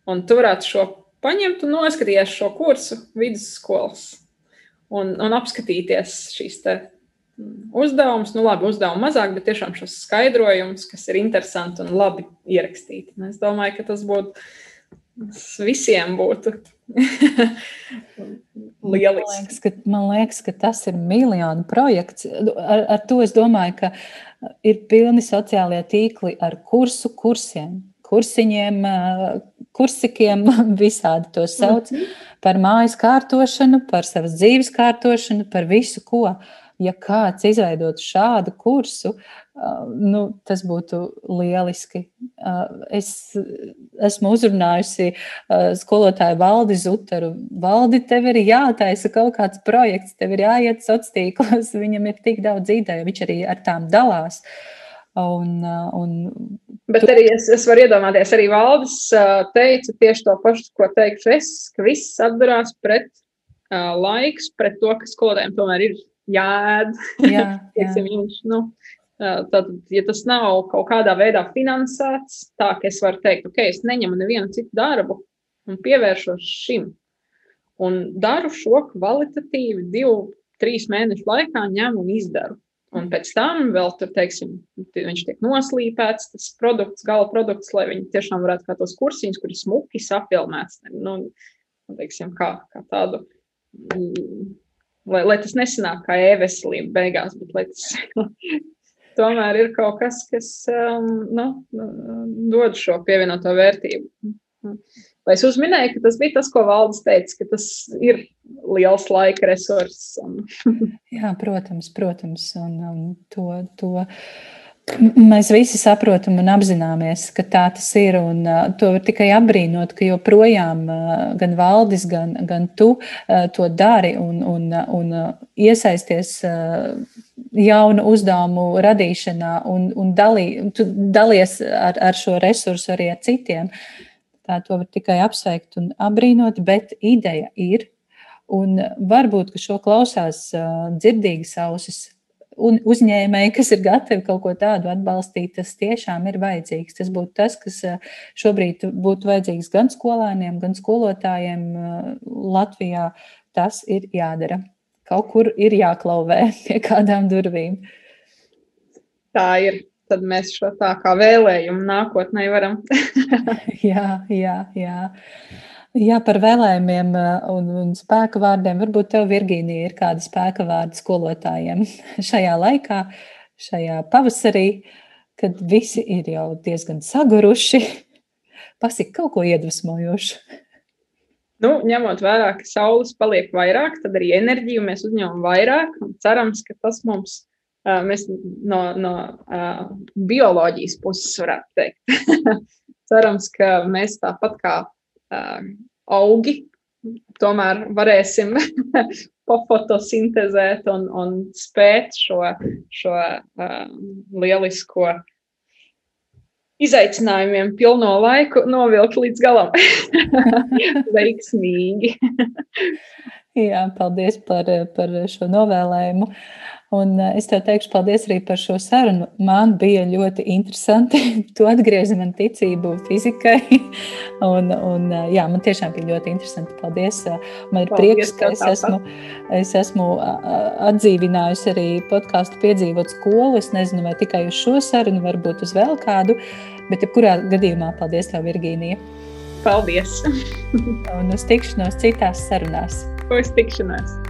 Un tu varētu šo paņemt un noskatīties šo kursu vidusskolas un, un apskatīties šīs mm, uzdevumus. Nu, labi, uzdevumu mazāk, bet tiešām šos skaidrojumus, kas ir interesanti un labi ierakstīti. Un es domāju, ka tas būtu visiem būtu. man, liekas, ka, man liekas, ka tas ir miljonu projekts. Ar, ar to es domāju, ka ir pilni sociālie tīkli ar kursu kursiem, kursiņiem, kursikiem, visādi to sauc. -hmm par mājas kārtošanu, par savas dzīves kārtošanu, par visu ko. Ja kāds izveidotu šādu kursu, nu, tas būtu lieliski. Es esmu uzrunājusi skolotāju Valdi Zuteru. Valdi, tev ir jātaisa kaut kāds projekts, tev ir jāiet sociālos tīklos, viņam ir tik daudz ideju, viņš arī ar tām dalās. Un, un Bet arī es, es varu iedomāties, arī Valdis teica tieši to pašu, ko teikšu es, ka viss atdarās pret uh, laiks, pret to, ka skolotājiem tomēr ir jāēd. Jā, jā. viņš, nu, Tātad, ja tas nav kaut kādā veidā finansēts, tā ka es varu teikt, ok, es neņemu nevienu citu darbu un pievēršos šim. Un daru šo kvalitatīvi divu, trīs mēnešu laikā, ņemu un izdaru. Un pēc tam vēl tur, teiksim, viņš tiek noslīpēts, tas produkts, gala produkts, lai viņi tiešām varētu kā tos kursiņus, kuri smuki sapilnēts, nu, teiksim, kā, kā tādu, lai, lai tas nesanāk kā e-veselība beigās, bet lai tas tomēr ir kaut kas, kas, um, nu, dod šo pievienoto vērtību. Lai es uzminēju, ka tas bija tas, ko Valdis teica, ka tas ir liels laika resurss. Jā, protams, protams. Un, un to, to mēs visi saprotam un apzināmies, ka tā tas ir. Un, uh, to var tikai apbrīnot, ka joprojām uh, gan Valdis, gan, gan tu uh, to dari un, un, un uh, iesaisties. Uh, jaunu uzdevumu radīšanā un, un dalī, dalies ar, ar šo resursu arī ar citiem. Uh, to var tikai apsveikt un apbrīnot, bet ideja ir. Un varbūt, ka šo klausās dzirdīgas ausis un uzņēmēji, kas ir gatavi kaut ko tādu atbalstīt, tas tiešām ir vajadzīgs. Tas būtu tas, kas šobrīd būtu vajadzīgs gan skolēniem, gan skolotājiem Latvijā. Tas ir jādara. Kaut kur ir jāklauvē pie kādām durvīm. Tā ir tad mēs šo tā kā vēlējumu nākotnē varam. jā, jā, jā. Jā, par vēlējumiem uh, un, un spēka vārdiem. Varbūt tev, Virgīnija, ir kādi spēka vārdi skolotājiem šajā laikā, šajā pavasarī, kad visi ir jau diezgan saguruši. Pasaka kaut ko iedvesmojošu. Nu, ņemot vērā, ka saules paliek vairāk, tad arī enerģiju mēs uzņemam vairāk. Cerams, ka tas mums mēs no, no bioloģijas puses varētu teikt. Cerams, ka mēs tāpat kā augi tomēr varēsim pofotosintezēt un, un spēt šo, šo uh, lielisko izaicinājumiem pilno laiku novilkt līdz galam. Veiksmīgi. Jā, paldies par, par šo novēlējumu. Un eh, es tev teikšu paldies arī par šo sarunu. Man bija ļoti interesanti. tu atgriezi man ticību fizikai. un, un, eh, jā, man tiešām bija ļoti interesanti. Paldies. Man ir paldies, prieks, ka es esmu, es esmu atdzīvinājusi arī podkāstu piedzīvot skolu. Es nezinu, vai tikai uz šo sarunu, varbūt uz vēl kādu. Bet, jebkurā gadījumā, paldies tev, Virgīnija. Paldies! un uz tikšanos citās sarunās. Uz tikšanās!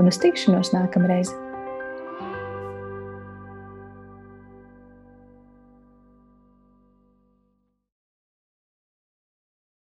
Un uz tikšanos nākamreiz!